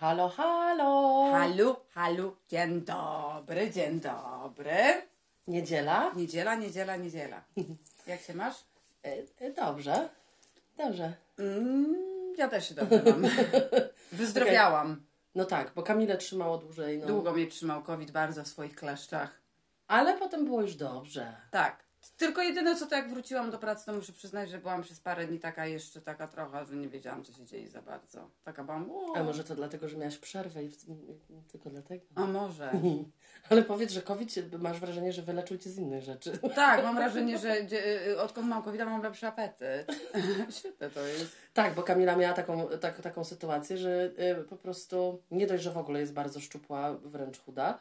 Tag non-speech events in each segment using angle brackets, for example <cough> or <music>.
Halo, halo! Halu, halu, dzień dobry, dzień dobry. Niedziela? Niedziela, niedziela, niedziela. <laughs> Jak się masz? E, e, dobrze, dobrze. Mm, ja też się dobrze mam. <laughs> Wyzdrowiałam. No tak, bo Kamilę trzymało dłużej. No. Długo mnie trzymał COVID bardzo w swoich kleszczach. Ale potem było już dobrze. Tak. Tylko jedyne co to jak wróciłam do pracy, to muszę przyznać, że byłam przez parę dni taka jeszcze taka trochę, że nie wiedziałam co się dzieje za bardzo. Taka byłam. "O". A może to dlatego, że miałaś przerwę i w... tylko dlatego? A może. <laughs> Ale powiedz, że COVID masz wrażenie, że wyleczył cię z innych rzeczy. <laughs> Tak, mam wrażenie, że dzie- y, odkąd mam covid mam lepszy apetyt. <laughs> Świetne to jest. Tak, bo Kamila miała taką, tak, taką sytuację, że y, po prostu nie dość, że w ogóle jest bardzo szczupła, wręcz chuda,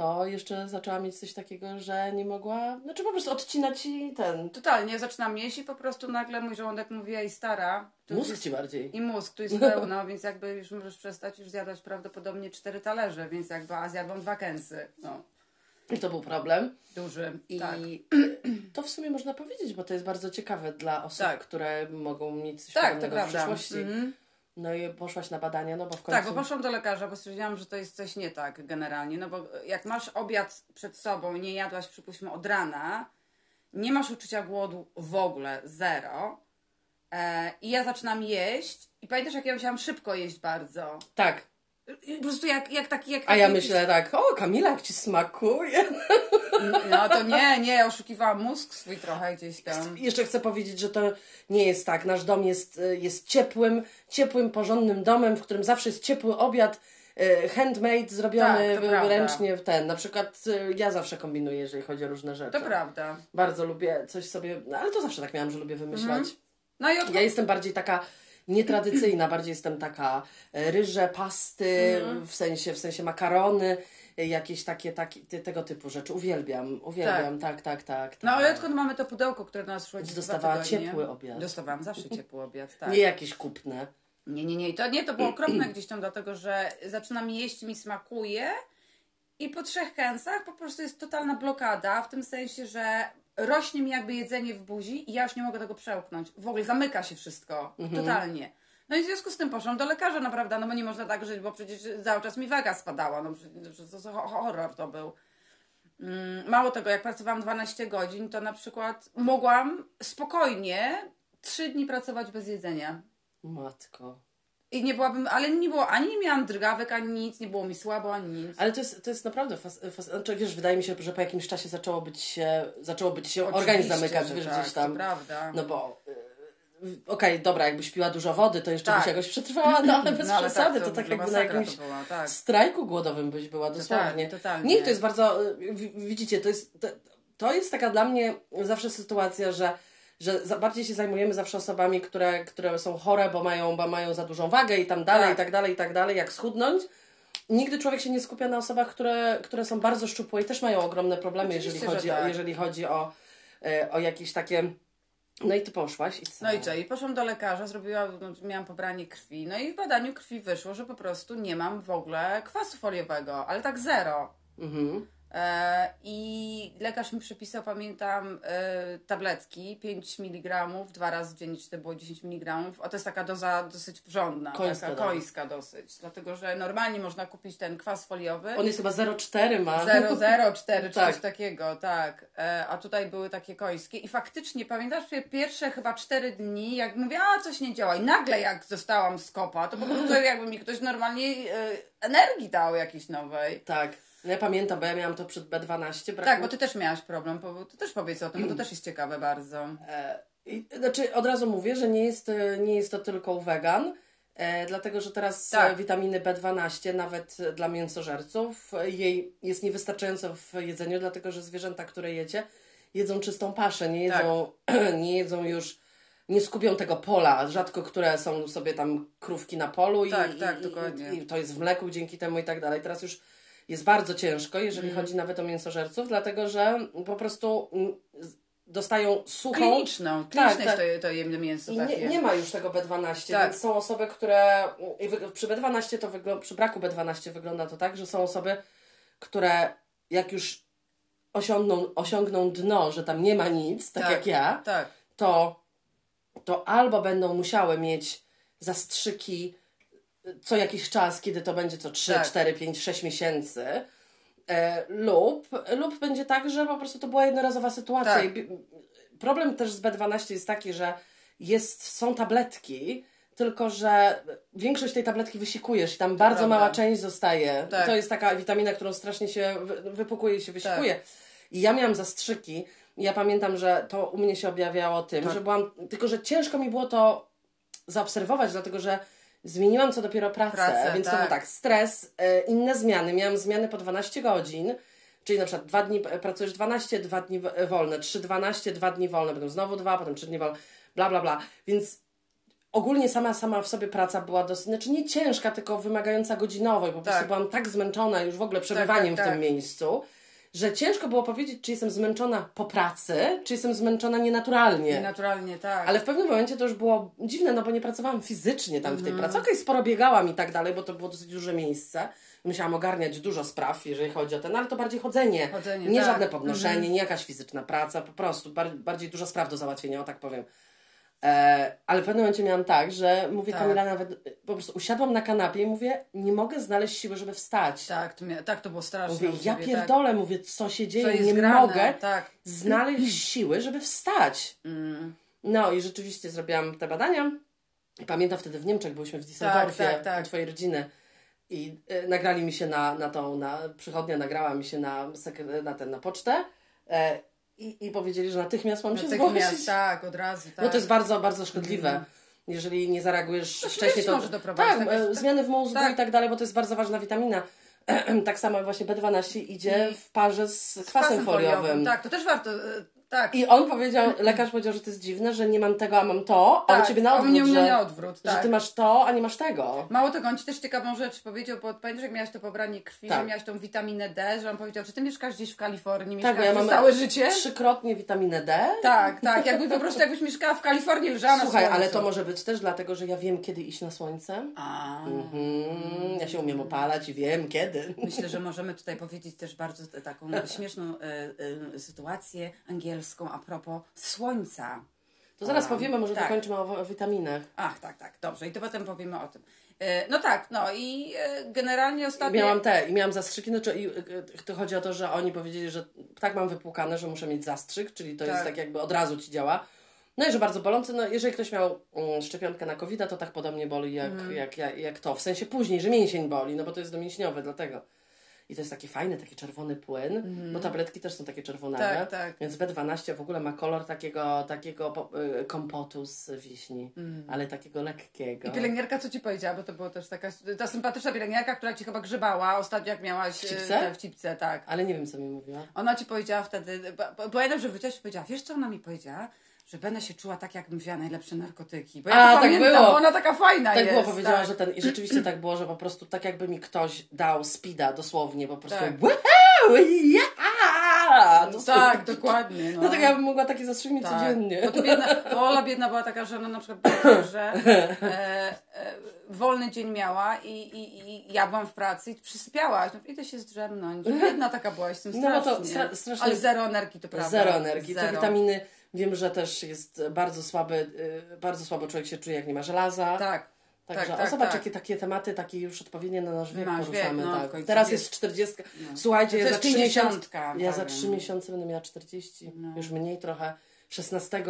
to jeszcze zaczęła mieć coś takiego, że nie mogła, znaczy po prostu odcinać i ten, Totalnie, zaczynam jeść i po prostu nagle mój żołądek mówi, ej stara. mózg jest- ci bardziej. I mózg, tu jest <laughs> pełno, więc jakby już możesz przestać już zjadać prawdopodobnie cztery talerze, więc jakby, a zjadłam dwa kęsy. No, I to był problem. duży. I Tak. <clears throat> to w sumie można powiedzieć, bo to jest bardzo ciekawe dla osób, Tak. które mogą mieć coś Tak, w przyszłości. Mhm. No i poszłaś na badania, no bo w końcu... Tak, bo poszłam do lekarza, bo stwierdziłam, że to jest coś nie tak generalnie, no bo jak masz obiad przed sobą nie jadłaś przypuśćmy od rana, nie masz uczucia głodu w ogóle, zero, e, i ja zaczynam jeść i pamiętasz jak ja musiałam szybko jeść bardzo. Tak, po prostu jak, jak taki... Jak a ja myślę tak, o Kamila, jak ci smakuje. No to nie, nie, oszukiwałam mózg swój trochę gdzieś tam. Jeszcze chcę powiedzieć, że to nie jest tak. Nasz dom jest, y, jest ciepłym, ciepłym, porządnym domem, w którym zawsze jest ciepły obiad, y, handmade, zrobiony Tak, ręcznie w ten. Na przykład y, ja zawsze kombinuję, jeżeli chodzi o różne rzeczy. To prawda. Bardzo lubię coś sobie, no, ale to zawsze tak miałam, że lubię wymyślać. No i od... Ja jestem bardziej taka nietradycyjna, bardziej jestem taka e, ryże, pasty, Mhm. w sensie w sensie makarony, e, jakieś takie, takie te- tego typu rzeczy. Uwielbiam, uwielbiam, tak, tak, tak. tak. No ale odkąd mamy to pudełko, które nas szło gdzieś Dostawała ciepły obiad. Dostawałam zawsze ciepły obiad, tak. Nie jakieś kupne. Nie, nie, nie. I to nie, to było okropne gdzieś tam, dlatego że zaczynam jeść, mi smakuje i po trzech kęsach po prostu jest totalna blokada, w tym sensie, że rośnie mi jakby jedzenie w buzi i ja już nie mogę tego przełknąć. W ogóle zamyka się wszystko. Totalnie. No i w związku z tym poszłam do lekarza naprawdę, no bo nie można tak żyć, bo przecież cały czas mi waga spadała, no przecież to, to horror to był. Mm, Mało tego, jak pracowałam 12 godzin, to na przykład mogłam spokojnie 3 dni pracować bez jedzenia. Matko. I nie byłabym, ale nie było, ani nie miałam drgawek, ani nic, nie było mi słabo, ani nic. Ale to jest, to jest naprawdę fas, fas, znaczy, wiesz, wydaje mi się, że po jakimś czasie zaczęło być się, zaczęło być się organizm zamykać, wiesz, tak, gdzieś tam. To prawda. No bo y, okej, dobra, jakbyś piła dużo wody, to jeszcze Tak. byś jakoś przetrwała, no ale bez No, ale przesady, tak, to, tak no, jakby na jakimś to była, tak. strajku głodowym byś była, dosłownie. totalnie. Nie, to jest bardzo, y, wi- widzicie, to jest, to, to jest taka dla mnie zawsze sytuacja, że że za, bardziej się zajmujemy zawsze osobami, które, które są chore, bo mają, bo mają za dużą wagę i tam dalej, Tak. i tak dalej, i tak dalej, jak schudnąć. Nigdy człowiek się nie skupia na osobach, które, które są bardzo szczupłe i też mają ogromne problemy, jeżeli chodzi, że o, tak. jeżeli chodzi o, e, o jakieś takie... No i ty poszłaś i co? No i co? I poszłam do lekarza, zrobiłam, no, miałam pobranie krwi. No i w badaniu krwi wyszło, że po prostu nie mam w ogóle kwasu foliowego, ale tak zero. Mhm. E, I lekarz mi przepisał, pamiętam, e, tabletki 5 mg, dwa razy dziennie, czy to było 10 mg. A to jest taka doza dosyć porządna, Końska, taka tak. końska dosyć. Dlatego, że normalnie można kupić ten kwas foliowy. On jest chyba 0,4 ma. 004 <laughs> czy Tak. coś takiego, tak. E, a tutaj były takie końskie. I faktycznie, pamiętasz, pie- pierwsze chyba 4 dni, jak mówię, a coś nie działa. I nagle jak dostałam skopa, to po prostu jakby mi ktoś normalnie energii dał jakiejś nowej. Tak. No ja pamiętam, bo ja miałam to przed B12. Brak Tak, bo ty też miałaś problem, bo ty też powiedz o tym, bo to też jest ciekawe bardzo. E, i, znaczy, od razu mówię, że nie jest, e, nie jest to tylko wegan, e, dlatego że teraz Tak. e, witaminy B12, nawet dla mięsożerców, jej jest niewystarczająco w jedzeniu, dlatego że zwierzęta, które jecie, jedzą czystą paszę, nie jedzą, <clears throat> nie jedzą już, nie skupią tego pola, rzadko które są sobie tam krówki na polu i, Tak, i, tak, i, dokładnie. i to jest w mleku dzięki temu i tak dalej. Teraz już jest bardzo ciężko, jeżeli Mhm. chodzi nawet o mięsożerców, dlatego że po prostu mm, dostają suchą, Kliniczną, Tak, kliniczne tak. jest to, jemne mięso i takie. nie, nie ma już tego B12, Tak. więc są osoby, które. Przy B12 to wygląda, przy braku B12 wygląda to tak, że są osoby, które jak już osiągną, osiągną dno, że tam nie ma nic, tak, Tak. jak ja, Tak. to, to albo będą musiały mieć zastrzyki co jakiś czas, kiedy to będzie co 3, Tak. 4, 5, 6 miesięcy. E, lub, lub będzie tak, że po prostu to była jednorazowa sytuacja. Tak. Problem też z B12 jest taki, że jest, są tabletki, tylko że większość tej tabletki wysikujesz i tam bardzo prawda. mała część zostaje. Tak. To jest taka witamina, którą strasznie się wy- wypukuje i się wysikuje. I ja miałam zastrzyki. Ja pamiętam, że to u mnie się objawiało tym, Tak. że byłam. Tylko, że ciężko mi było to zaobserwować, dlatego że zmieniłam co dopiero pracę, Pracę, więc to tak. był tak, stres, e, inne zmiany. Miałam zmiany po 12 godzin, czyli na przykład dwa dni e, pracujesz 12, dwa dni w- wolne, 3, 12, dwa dni wolne, potem znowu dwa, potem 3 dni wolne, bla, bla, bla. Więc ogólnie sama, sama w sobie praca była dosyć, znaczy nie ciężka, tylko wymagająca godzinowo i po prostu Tak. byłam tak zmęczona już w ogóle przebywaniem tak, w tym tak. miejscu, że ciężko było powiedzieć, czy jestem zmęczona po pracy, czy jestem zmęczona nienaturalnie. Naturalnie, tak. Ale w pewnym momencie to już było dziwne, no bo nie pracowałam fizycznie tam w tej pracy. Okej, sporo biegałam i tak dalej, bo to było dosyć duże miejsce. Musiałam ogarniać dużo spraw, jeżeli chodzi o ten, ale to bardziej chodzenie. Chodzenie, nie tak. żadne podnoszenie, nie jakaś fizyczna praca, po prostu bar- bardziej dużo spraw do załatwienia, o tak powiem. E, ale w pewnym momencie miałam tak, że mówię Tak. Kamila nawet, po prostu usiadłam na kanapie i mówię, nie mogę znaleźć siły, żeby wstać. Tak, to, mia- tak, to było straszne. Mówię, ja ciebie, pierdolę, mówię, co się Tak. dzieje, Co nie grane, mogę Tak. znaleźć <clears throat> siły, żeby wstać. Mm. No i rzeczywiście zrobiłam te badania. Pamiętam wtedy w Niemczech byliśmy w Düsseldorfie Tak, tak, tak. twojej rodziny i y, nagrali mi się na, na tą, na, przychodnia nagrała mi się na, na ten, na pocztę e, i, i powiedzieli, że natychmiast mam się Natychmiast, zgłosić. tak, od razu, tak. No to jest bardzo, bardzo szkodliwe. Jeżeli nie zareagujesz wcześniej, to może doprowadzić, tak, tak, e, tak. zmiany w mózgu Tak. i tak dalej, bo to jest bardzo ważna witamina. <clears throat> tak samo właśnie B12 idzie I- w parze z kwasem, Kwasem foliowym. Tak, to też warto, e, tak. I on powiedział, lekarz powiedział, że to jest dziwne, że nie mam tego, a mam to, a tak. u ciebie na A odwrót, u mnie że, na odwrót, że tak. ty masz to, a nie masz tego. Mało tego, on ci też ciekawą rzecz powiedział, bo pamiętasz, jak miałeś to pobranie krwi, Tak. że miałeś tą witaminę D, że on powiedział, że ty mieszkasz gdzieś w Kalifornii, Tak, mieszkasz ja przez mam całe życie. trzykrotnie witaminę D. Tak, tak, jakby po prostu jakbyś mieszkała w Kalifornii, leżała na Słuchaj, ale to może być też dlatego, że ja wiem, kiedy iść na słońce. A, Mhm, ja się umiem opalać i wiem, kiedy. Myślę, że możemy tutaj powiedzieć też bardzo taką śmieszną e, e, sytuację angielską a propos słońca. To zaraz A, powiemy, może tak. dokończymy o, o witaminach. Ach, tak, tak, dobrze. I to potem powiemy o tym. E, No tak, no i e, generalnie ostatnio... Miałam te i miałam zastrzyki, znaczy i, y, to chodzi o to, że oni powiedzieli, że tak mam wypłukane, że muszę mieć zastrzyk, czyli to jest Tak. tak jakby od razu ci działa. No i że bardzo bolący, no jeżeli ktoś miał mm, szczepionkę na covid to tak podobnie boli jak, Mhm. jak, jak, jak to, w sensie później, że mięsień boli, no bo to jest domięśniowe, dlatego. I to jest taki fajny, taki czerwony płyn, bo tabletki też są takie czerwonawe. Mhm. Tak, tak. Więc B12 w ogóle ma kolor takiego, takiego y, kompotu z wiśni, ale takiego lekkiego. Mhm. I pielęgniarka co ci powiedziała, bo to była też taka ta sympatyczna pielęgniarka, która ci chyba grzebała ostatnio jak miałaś w cipce? w cipce, tak. Ale nie wiem, co mi mówiła. Ona ci powiedziała wtedy, pa- pa- pamiętam, że wyciąłeś i powiedziała, wiesz co ona mi powiedziała? Że będę się czuła tak, jakbym wzięła najlepsze narkotyki. Bo ja A, to tak pamiętam, było. ona taka fajna Tak jest. było, powiedziała, tak. że ten. I rzeczywiście tak było, że po prostu tak jakby mi ktoś dał speeda dosłownie, po prostu. Tak. Wow, yeah! Tak, dokładnie. No. Dlatego ja bym mogła takie zastrzyk mieć Tak. codziennie. Bo to biedna, <laughs> bo Ola biedna była taka, że ona na przykład że e, e, wolny dzień miała i, i, i ja byłam w pracy i przysypiałaś. No, idę się zdrzemnąć. Biedna taka byłaś z tym No strasznie. to stra- strasznie- Ale zero energii to prawda. Zero energii. Zero. witaminy wiem, że też jest bardzo słaby, y, bardzo słabo człowiek się czuje, jak nie ma żelaza. Tak. Także tak, o, tak, zobacz, tak. jakie takie tematy, takie już odpowiednie na nasz wiek Nasz poruszamy. wiek, no, tak. Teraz jest 40. Słuchajcie, To ja jest za 3 miesiące. 50, Ja za powiem. 3 miesiące będę miała 40. No. Już mniej trochę. 16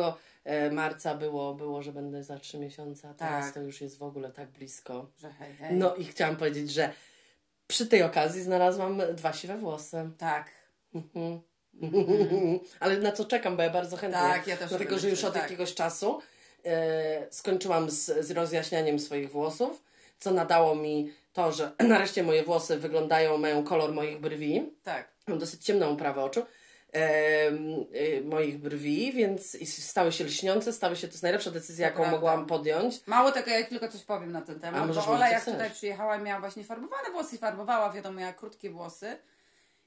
e, marca było, było, że będę za 3 miesiące, a teraz Tak. to już jest w ogóle tak blisko. Że hej, hej. No i chciałam powiedzieć, że przy tej okazji znalazłam dwa siwe włosy. Tak. Mhm. Ale na co czekam, bo ja bardzo chętnie. Tak, ja też Dlatego, że już tak. od jakiegoś czasu e, skończyłam z, z rozjaśnianiem swoich włosów, co nadało mi to, że <clears throat> nareszcie moje włosy wyglądają, mają kolor moich brwi. Tak. Mam dosyć ciemną uprawę oczu. em, y, moich brwi, więc stały się lśniące, stały się, to jest najlepsza decyzja, jaką prawda. mogłam podjąć. Mało tego, ja tylko coś powiem na ten A temat. możesz Bo Ola jak chcesz. tutaj przyjechała i miała właśnie farbowane włosy farbowała, wiadomo, miała krótkie włosy.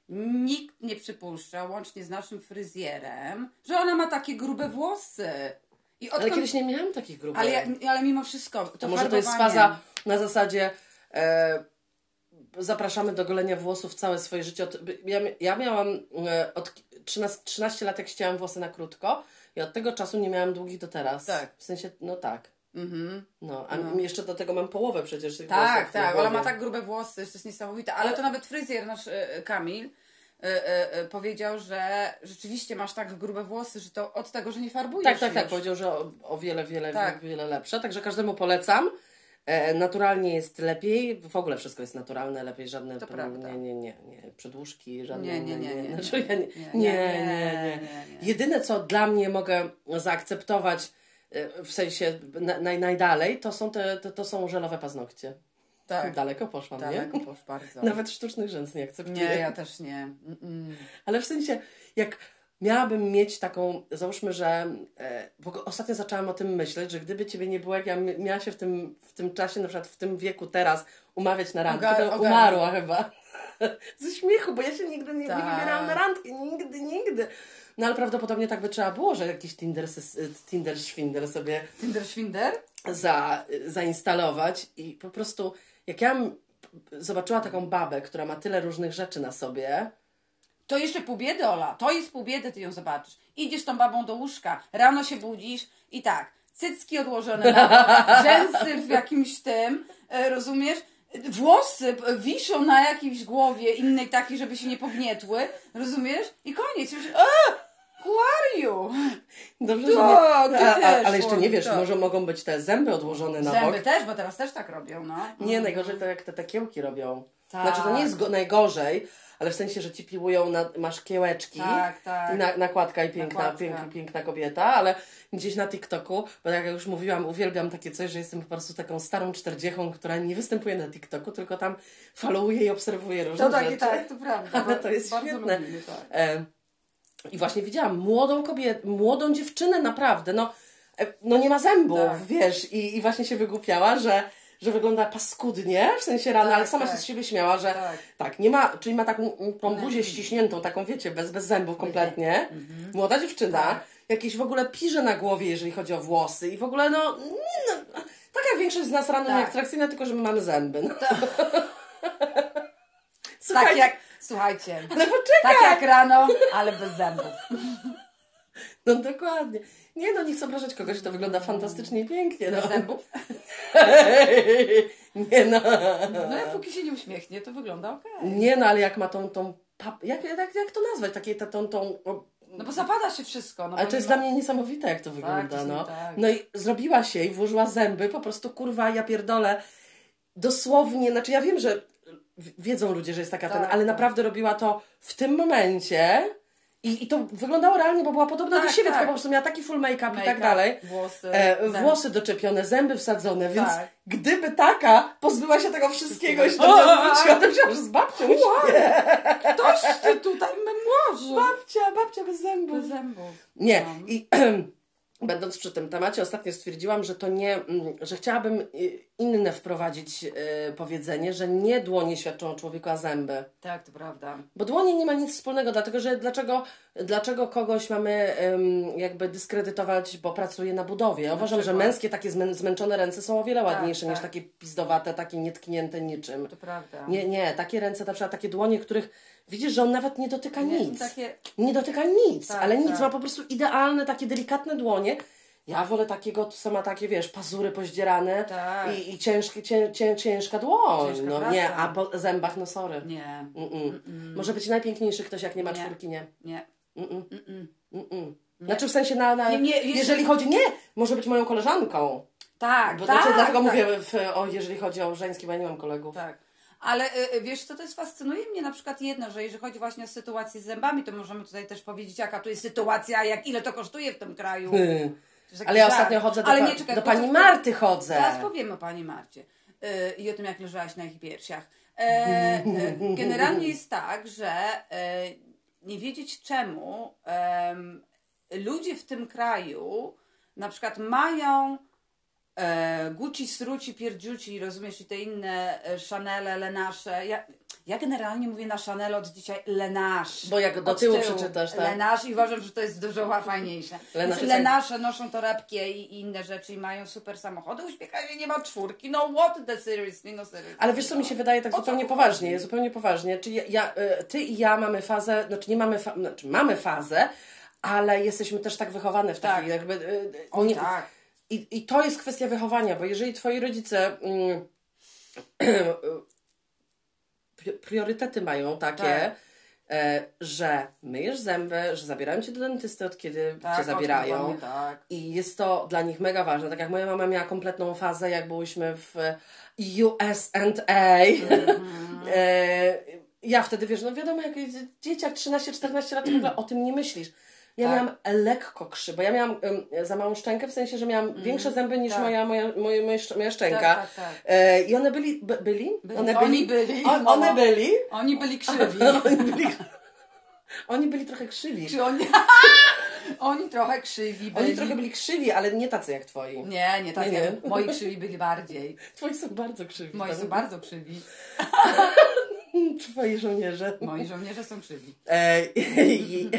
Nikt nie przypuszczał, łącznie z naszym fryzjerem, że ona ma takie grube włosy. I Ale odkąd... kiedyś nie miałam takich grubych. ale, ja- ale mimo wszystko, to, To może to jest faza na zasadzie e, zapraszamy do golenia włosów całe swoje życie. Ja, ja miałam e, od 13, 13 lat, jak ścięłam włosy na krótko i od tego czasu nie miałam długich do teraz. Tak. W sensie, no tak. Mhm. No, a no. jeszcze do tego mam połowę przecież tych Tak, tak, ona ma tak grube włosy, to jest niesamowite. Ale to nawet fryzjer nasz e, Kamil e, powiedział, że rzeczywiście masz tak grube włosy, że to od tego, że nie farbujesz. Tak, tak, tak. Powiedział, że o, o wiele, wiele, tak. wiele lepsze. Także każdemu polecam. E, naturalnie jest lepiej, w ogóle wszystko jest naturalne, lepiej żadne to prawda. nie, nie, nie, nie, przedłużki, żadne nie, nie, nie, nie, nie, znaczy, nie, nie, nie, nie, Jedyne co dla mnie mogę zaakceptować e, w sensie naj, najdalej, to są te, to, to są żelowe paznokcie. Tak. Daleko poszłam, Daleko nie? posz bardzo. <laughs> Nawet sztucznych rzęs nie akceptuję. Nie, ja też nie. Mm-mm. Ale w sensie, jak miałabym mieć taką, załóżmy, że e, ostatnio zaczęłam o tym myśleć, że gdyby Ciebie nie było, jak ja miała się w tym, w tym czasie, na przykład w tym wieku teraz umawiać na randkę, to umarła chyba. <laughs> Ze śmiechu, bo ja się nigdy nie, tak. nie wybierałam na randkę, nigdy, nigdy. No ale prawdopodobnie tak by trzeba było, że jakiś Tinder, Tinder Schwinder sobie... Tinder Schwinder? Za, zainstalować i po prostu, jak ja zobaczyła taką babę, która ma tyle różnych rzeczy na sobie, to jeszcze pół biedy, Ola. To jest pół biedy, ty ją zobaczysz. Idziesz tą babą do łóżka, rano się budzisz i tak, cycki odłożone na <laughs> rzęsy w jakimś tym, e, rozumiesz? Włosy wiszą na jakiejś głowie innej takiej, żeby się nie pognietły, rozumiesz? I koniec. Już, Who are you? Dobrze, to, nie, a, a, ale jeszcze nie wiesz, to. może mogą być te zęby odłożone na zęby bok. Zęby też, bo teraz też tak robią, no. Nie, najgorzej to jak te takiełki robią. Tak. Znaczy to nie jest go, najgorzej, ale w sensie, że ci piłują, na, masz kiełeczki, tak, tak. Na, nakładka i piękna, nakładka. Piękna, piękna kobieta, ale gdzieś na TikToku, bo jak już mówiłam, uwielbiam takie coś, że jestem po prostu taką starą czterdziechą, która nie występuje na TikToku, tylko tam followuje i obserwuje różne to tak, rzeczy. Tak, to prawda. <laughs> Ale to jest bardzo świetne. Lubimy, tak. e, I właśnie widziałam młodą kobietę, młodą dziewczynę naprawdę, no, e, no nie ma zębów, tak. wiesz, i, i właśnie się wygłupiała, że że wygląda paskudnie, w sensie rana, tak, ale sama tak. się z siebie śmiała, że tak. tak, nie ma, czyli ma taką tą buzię ściśniętą, taką wiecie, bez, bez zębów kompletnie. Mhm. Młoda dziewczyna, tak. jakieś w ogóle pirze na głowie, jeżeli chodzi o włosy i w ogóle no, nie, no tak jak większość z nas rano tak. nieatrakcyjna, tylko że my mamy zęby. No. <laughs> tak jak, słuchajcie, ale poczekaj. tak jak rano, ale bez zębów. No dokładnie. Nie no, nie chcę obrażać kogoś, kto wygląda fantastycznie i pięknie. No. Zębów? <laughs> nie no. No jak póki się nie uśmiechnie, to wygląda ok. Nie no, ale jak ma tą, tą pap... jak, jak, jak to nazwać? Takie, ta, tą, tą... No bo zapada się wszystko. No ale to jest dla mnie niesamowite, jak to tak, wygląda. No. Tak. no i zrobiła się i włożyła zęby, po prostu kurwa, ja pierdolę. Dosłownie, znaczy ja wiem, że wiedzą ludzie, że jest taka tak, ten, ale tak. naprawdę robiła to w tym momencie i, I to wyglądało realnie, bo była podobna tak, do siebie, tak. tylko po prostu miała taki full make-up, make i tak dalej. Włosy, e, włosy doczepione, zęby wsadzone, więc tak. gdyby taka pozbyła się tego wszystkiego i się do mnie zwróciła, to z babcią Ktoś ty tutaj memorze. Babcia, babcia bez zębów. Bez zębów. Nie. No. I <clears throat> będąc przy tym temacie, ostatnio stwierdziłam, że to nie, mm, że chciałabym y, inne wprowadzić yy, powiedzenie, że nie dłonie świadczą o człowieku, a zęby. Tak, to prawda. Bo dłonie nie ma nic wspólnego, dlatego że dlaczego, dlaczego kogoś mamy jakby dyskredytować, bo pracuje na budowie. Ja uważam, że męskie takie zmę zmęczone ręce są o wiele tak, ładniejsze tak, niż takie pizdowate, takie nietknięte niczym. To prawda. Nie, nie, takie ręce, na przykład takie dłonie, których widzisz, że on nawet nie dotyka nie, nic. Takie... Nie dotyka nic, tak, ale nic. Tak. Ma po prostu idealne, takie delikatne dłonie. Ja wolę takiego, co ma takie, wiesz, pazury pozdzierane tak. i, i ciężkie, cię, cię, ciężka dłoń. Ciężka no praca. nie, a po zębach, no sorry. Nie. Mm -mm. Mm Może być najpiękniejszy ktoś, jak nie ma nie. czwórki, nie. Nie. Znaczy w sensie na, na nie, nie, jeżeli chodzi, nie, może być moją koleżanką. Tak, bo tak. Znaczy, dlatego tak. mówię, w, o, jeżeli chodzi o żeńskie, bo ja nie mam kolegów. Tak. Ale y, y, wiesz co, to jest fascynuje mnie na przykład jedno, że jeżeli chodzi właśnie o sytuację z zębami, to możemy tutaj też powiedzieć, jaka tu jest sytuacja, jak ile to kosztuje w tym kraju. Hmm. Ale ja ostatnio chodzę do, Ale nie, czekaj, do pani Marty chodzę. Zaraz powiemy o pani Marcie yy, i o tym, jak leżałaś na ich piersiach. E, e, generalnie jest tak, że e, nie wiedzieć czemu ludzie w tym kraju na przykład mają e, Gucci, Sruci, Pierdziuci, rozumiesz, i te inne e, Chanele, Lenasze. Ja, ja generalnie mówię na Chanel od dzisiaj Lenasz. Bo jak do tyłu, tyłu przeczytasz, tak? Lenasz i uważam, że to jest dużo <laughs> fajniejsze. Lenasz Lenasze noszą torebkie i, i inne rzeczy i mają super samochody. Uśmiechanie nie ma czwórki. No what the seriously, no seriously. Ale wiesz co, mi się wydaje tak zupełnie poważnie, zupełnie poważnie. Czyli ja, ja, e, ty i ja mamy fazę, znaczy nie mamy, fa znaczy mamy fazę, ale jesteśmy też tak wychowane w takiej tak. jakby... O, nie, tak i, I to jest kwestia wychowania, bo jeżeli twoi rodzice mm, <clears throat> priorytety mają takie, tak. e, że myjesz zęby, że zabierają cię do dentysty od kiedy tak, cię zabierają. Tak. I jest to dla nich mega ważne. Tak jak moja mama miała kompletną fazę, jak byłyśmy w USA. Mm-hmm. <laughs> E, ja wtedy wiesz, no wiadomo, jak dzieciak 13-14 lat, w ogóle o tym nie myślisz. Ja tak. miałam lekko krzy, bo ja miałam um, za małą szczękę, w sensie, że miałam mm. większe zęby niż tak. moja, moja, moja, moja, moja szczęka. Tak, tak, tak. E, I one byli, by, byli? byli? One byli? Oni byli. On, one byli. Oni byli krzywi. <laughs> oni, byli, oni byli trochę krzywi. Czy oni... <laughs> Oni trochę krzywi byli. Oni trochę byli krzywi, ale nie tacy jak twoi. Nie, nie tacy. Nie, nie. Moi krzywi byli bardziej. <laughs> Twoi są bardzo krzywi. Moi są bardzo krzywi. Twoi żołnierze. Moi żołnierze są krzywi. E, i,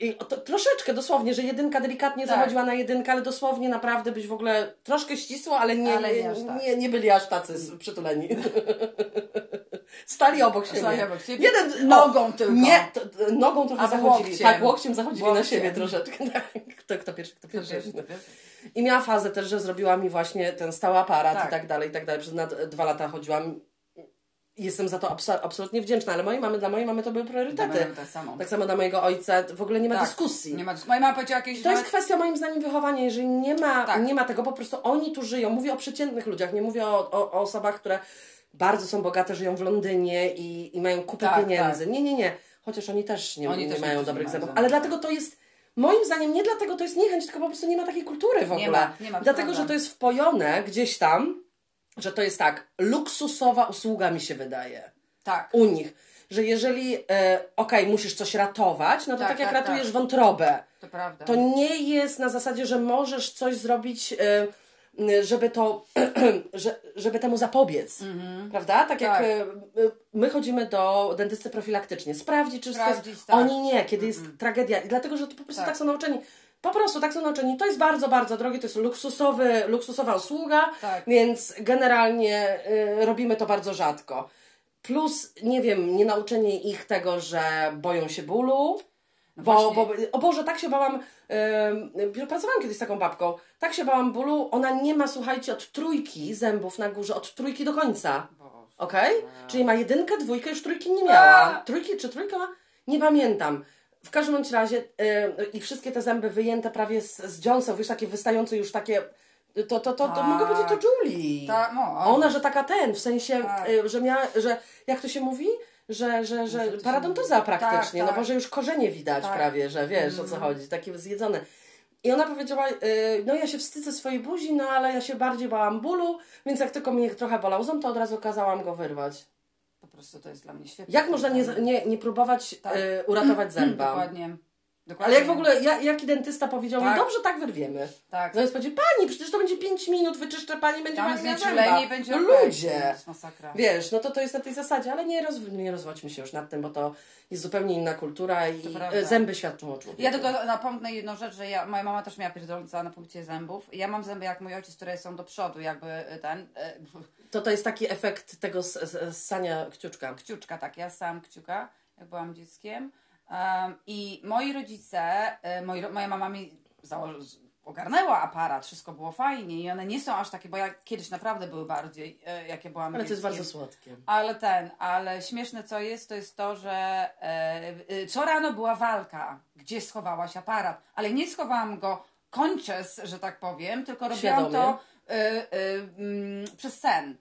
i to, troszeczkę dosłownie, że jedynka delikatnie tak. zachodziła na jedynkę, ale dosłownie naprawdę być w ogóle troszkę ścisło, ale nie, ale nie, tak. nie, nie, byli aż tacy przytuleni. <laughs> Stali obok siebie. Stali obok siebie. Jeden, nogą o, tylko. Nie, to, nogą trochę A zachodzili. Łokciem. Tak, łokciem zachodzili łokciem. na siebie troszeczkę. <laughs> Tak. Kto, kto pierwszy, kto pierwszy. Kto pierwszy, pierwszy. I miała fazę też, że zrobiła mi właśnie ten stały aparat tak. i tak dalej, i tak dalej. Przez na dwa lata chodziłam jestem za to absolutnie wdzięczna, ale mojej mamy, dla mojej mamy to były priorytety. Tak samo. tak samo dla mojego ojca w ogóle nie ma tak, dyskusji. Nie ma dyskusji. Moja mama powiedziała jakieś... To jest kwestia moim zdaniem wychowania. Jeżeli nie ma, tak. nie ma tego, po prostu oni tu żyją. Mówię o przeciętnych ludziach, nie mówię o, o, o osobach, które bardzo są bogate, żyją w Londynie i, i mają kupę tak, pieniędzy. Tak. Nie, nie, nie. Chociaż oni też nie, oni nie też mają dobrych zębów. Ale dlatego to jest moim zdaniem nie dlatego to jest niechęć, tylko po prostu nie ma takiej kultury w ogóle. Nie ma, nie ma, dlatego, że to jest wpojone gdzieś tam, że to jest tak, luksusowa usługa mi się wydaje tak. u nich. Że jeżeli, e, okej, okay, musisz coś ratować, no to tak, tak jak tak, ratujesz tak. wątrobę, to, prawda. to nie jest na zasadzie, że możesz coś zrobić, e, żeby to, <clears throat> żeby temu zapobiec. Mhm. Prawda? Tak, jak tak. e, my chodzimy do dentysty profilaktycznie, sprawdzić, czy Sprawdzić, jest... Tak. Oni nie, kiedy jest tragedia. I dlatego, że to po prostu tak. są nauczeni. Po prostu tak są nauczeni. To jest bardzo, bardzo drogie, to jest luksusowy, luksusowa usługa, tak. więc generalnie y, robimy to bardzo rzadko. Plus, nie wiem, nie nauczenie ich tego, że boją się bólu. No bo, bo, o Boże, tak się bałam, yy, pracowałam kiedyś z taką babką, tak się bałam bólu, ona nie ma, słuchajcie, od trójki zębów na górze, od trójki do końca. Okej? Okay? Czyli ma jedynkę, dwójkę, już trójki nie miała. Trójki czy trójka? Nie pamiętam. W każdym bądź razie yy, i wszystkie te zęby wyjęte prawie z, z dziąseł, wiesz, takie wystające już takie to, to, to, to tak. mogę powiedzieć to Julie. Ta, no, Ona, że taka ten, w sensie, tak. Y, że miała, że jak to się mówi? Że, że, że paradontoza praktycznie, tak, no bo tak. że już korzenie widać prawie, że wiesz mm. o co mhm. chodzi, takie zjedzone. I ona powiedziała, yy, no ja się wstydzę swojej buzi, no ale ja się bardziej bałam bólu, więc jak tylko mnie trochę bolał ząb, to od razu kazałam go wyrwać. Po prostu to jest dla mnie świetne. Jak można nie, nie, nie próbować tak. yy, uratować <clears throat> zęba? Dokładnie. Dokładnie. Ale jak w ogóle, jak, jaki dentysta powiedział tak. mi, dobrze, tak wyrwiemy. Tak. Zamiast powiedzieć, pani, przecież to będzie 5 minut, wyczyszczę pani, będzie Tam pani miała będzie No ludzie. Wiesz, no to to jest na tej zasadzie, ale nie, roz, nie rozwodźmy się już nad tym, bo to jest zupełnie inna kultura i zęby świadczą o człowieku. Ja tylko napomnę jedną rzecz, że ja, moja mama też miała pierdolca na punkcie zębów. Ja mam zęby jak mój ojciec, które są do przodu, jakby ten... E, <laughs> to to jest taki efekt tego ssania kciuczka. Kciuczka, tak. Ja sam kciuka, jak byłam dzieckiem. I moi rodzice, e, moi, moja mama mi ogarnęła aparat, wszystko było fajnie i one nie są aż takie, bo ja kiedyś naprawdę były bardziej, e, jakie byłam Ale to jest bardzo słodkie. Ale ten, ale śmieszne co jest, to jest to, że e, co rano była walka, gdzie schowałaś aparat, ale nie schowałam go conscious, że tak powiem, tylko robiłam Świadomie. to przez sen.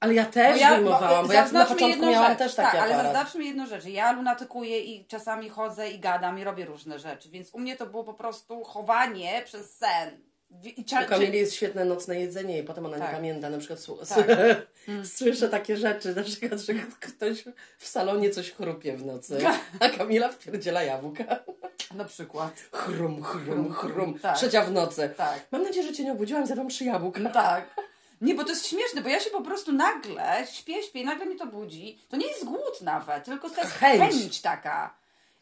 Ale ja też bo ja, wyjmowałam, bo, bo ja na początku miałam rzecz, też takie tak, ale zaznaczmy jedną rzecz. Ja lunatykuję i czasami chodzę i gadam i robię różne rzeczy, więc u mnie to było po prostu chowanie przez sen. I cza- u Kamili jest świetne nocne jedzenie i potem ona tak. nie pamięta. Na przykład tak. <laughs> słyszę takie rzeczy, na przykład, że ktoś w salonie coś chrupie w nocy, <laughs> a Kamila wpierdziela jabłka. Na przykład. Chrum, chrum, chrum. Tak. Trzecia w nocy. Tak. Mam nadzieję, że Cię nie obudziłam, zjadłam trzy jabłka. Tak. Nie, bo to jest śmieszne, bo ja się po prostu nagle śpię, śpię, nagle mnie to budzi. To nie jest głód nawet, tylko to jest chęć, chęć taka.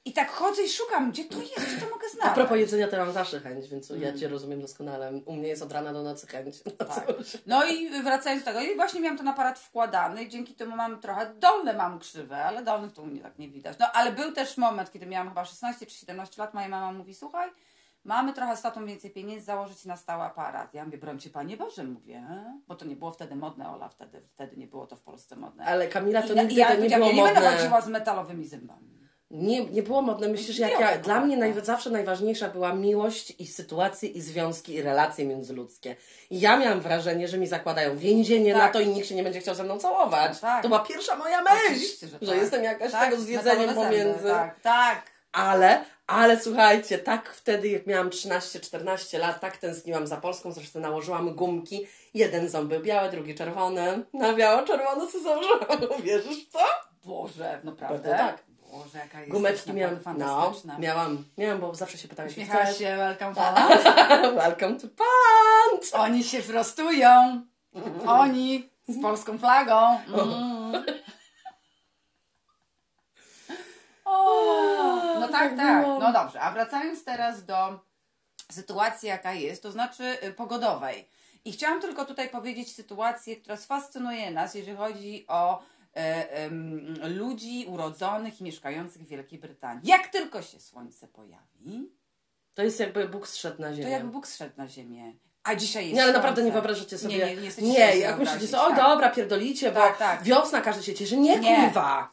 I tak chodzę i szukam, gdzie to jest, gdzie to mogę znaleźć. A propos jedzenia, to mam zawsze chęć, więc mm. ja Cię rozumiem doskonale. U mnie jest od rana do nocy chęć. No, tak. no i wracając do tego, i właśnie miałam ten aparat wkładany, dzięki temu mam trochę dolne mam krzywe, ale dolnych to u mnie tak nie widać. No ale był też moment, kiedy miałam chyba 16 czy 17 lat, moja mama mówi, słuchaj, mamy trochę z tatą więcej pieniędzy, założyć na stały aparat. Ja mówię, broń cię Panie Boże, mówię, bo to nie było wtedy modne, Ola, wtedy, wtedy nie było to w Polsce modne. Ale Kamila, to I, nigdy i ja, to nie ja, było ja nie będę modne. chodziła z metalowymi zębami. Nie, nie było modne. Myślę, że jak ja, dla mnie naj, zawsze najważniejsza była miłość i sytuacje i związki i relacje międzyludzkie. I ja miałam wrażenie, że mi zakładają więzienie Tak. na to i nikt się nie będzie chciał ze mną całować. No tak. To była pierwsza moja myśl, że, że tak. jestem jakaś Tak, tego z jedzeniem metalowe zęby, pomiędzy. Tak, tak. Ale, ale słuchajcie, tak wtedy, jak miałam 13-14 lat, tak tęskniłam za Polską, zresztą nałożyłam gumki. Jeden ząb był biały, drugi czerwony. Na biało-czerwono sobie założyłam. <laughs> Wierzysz w to? Boże, naprawdę? tak. Boże, jaka jest Gumeczki miałam. No, fantastyczna. miałam, miałam, bo zawsze się pytałem, Uśmiechałaś się, welcome Tak. Poland. <laughs> Welcome to Pant! Oni się prostują. Oni z polską flagą. Mm. O, <laughs> no tak, tak. No dobrze, a wracając teraz do sytuacji, jaka jest, to znaczy y, pogodowej. I chciałam tylko tutaj powiedzieć sytuację, która sfascynuje nas, jeżeli chodzi o ludzi urodzonych i mieszkających w Wielkiej Brytanii. Jak tylko się słońce pojawi, To jest jakby Bóg zszedł na ziemię. to jakby Bóg zszedł na ziemię. A dzisiaj jest Nie, ale naprawdę nie wyobrażacie sobie. Nie, nie, nie, nie jak myślicie sobie, o tak. dobra, pierdolicie, bo Tak, tak. wiosna każdy się cieszy. Nie, Nie. kurwa!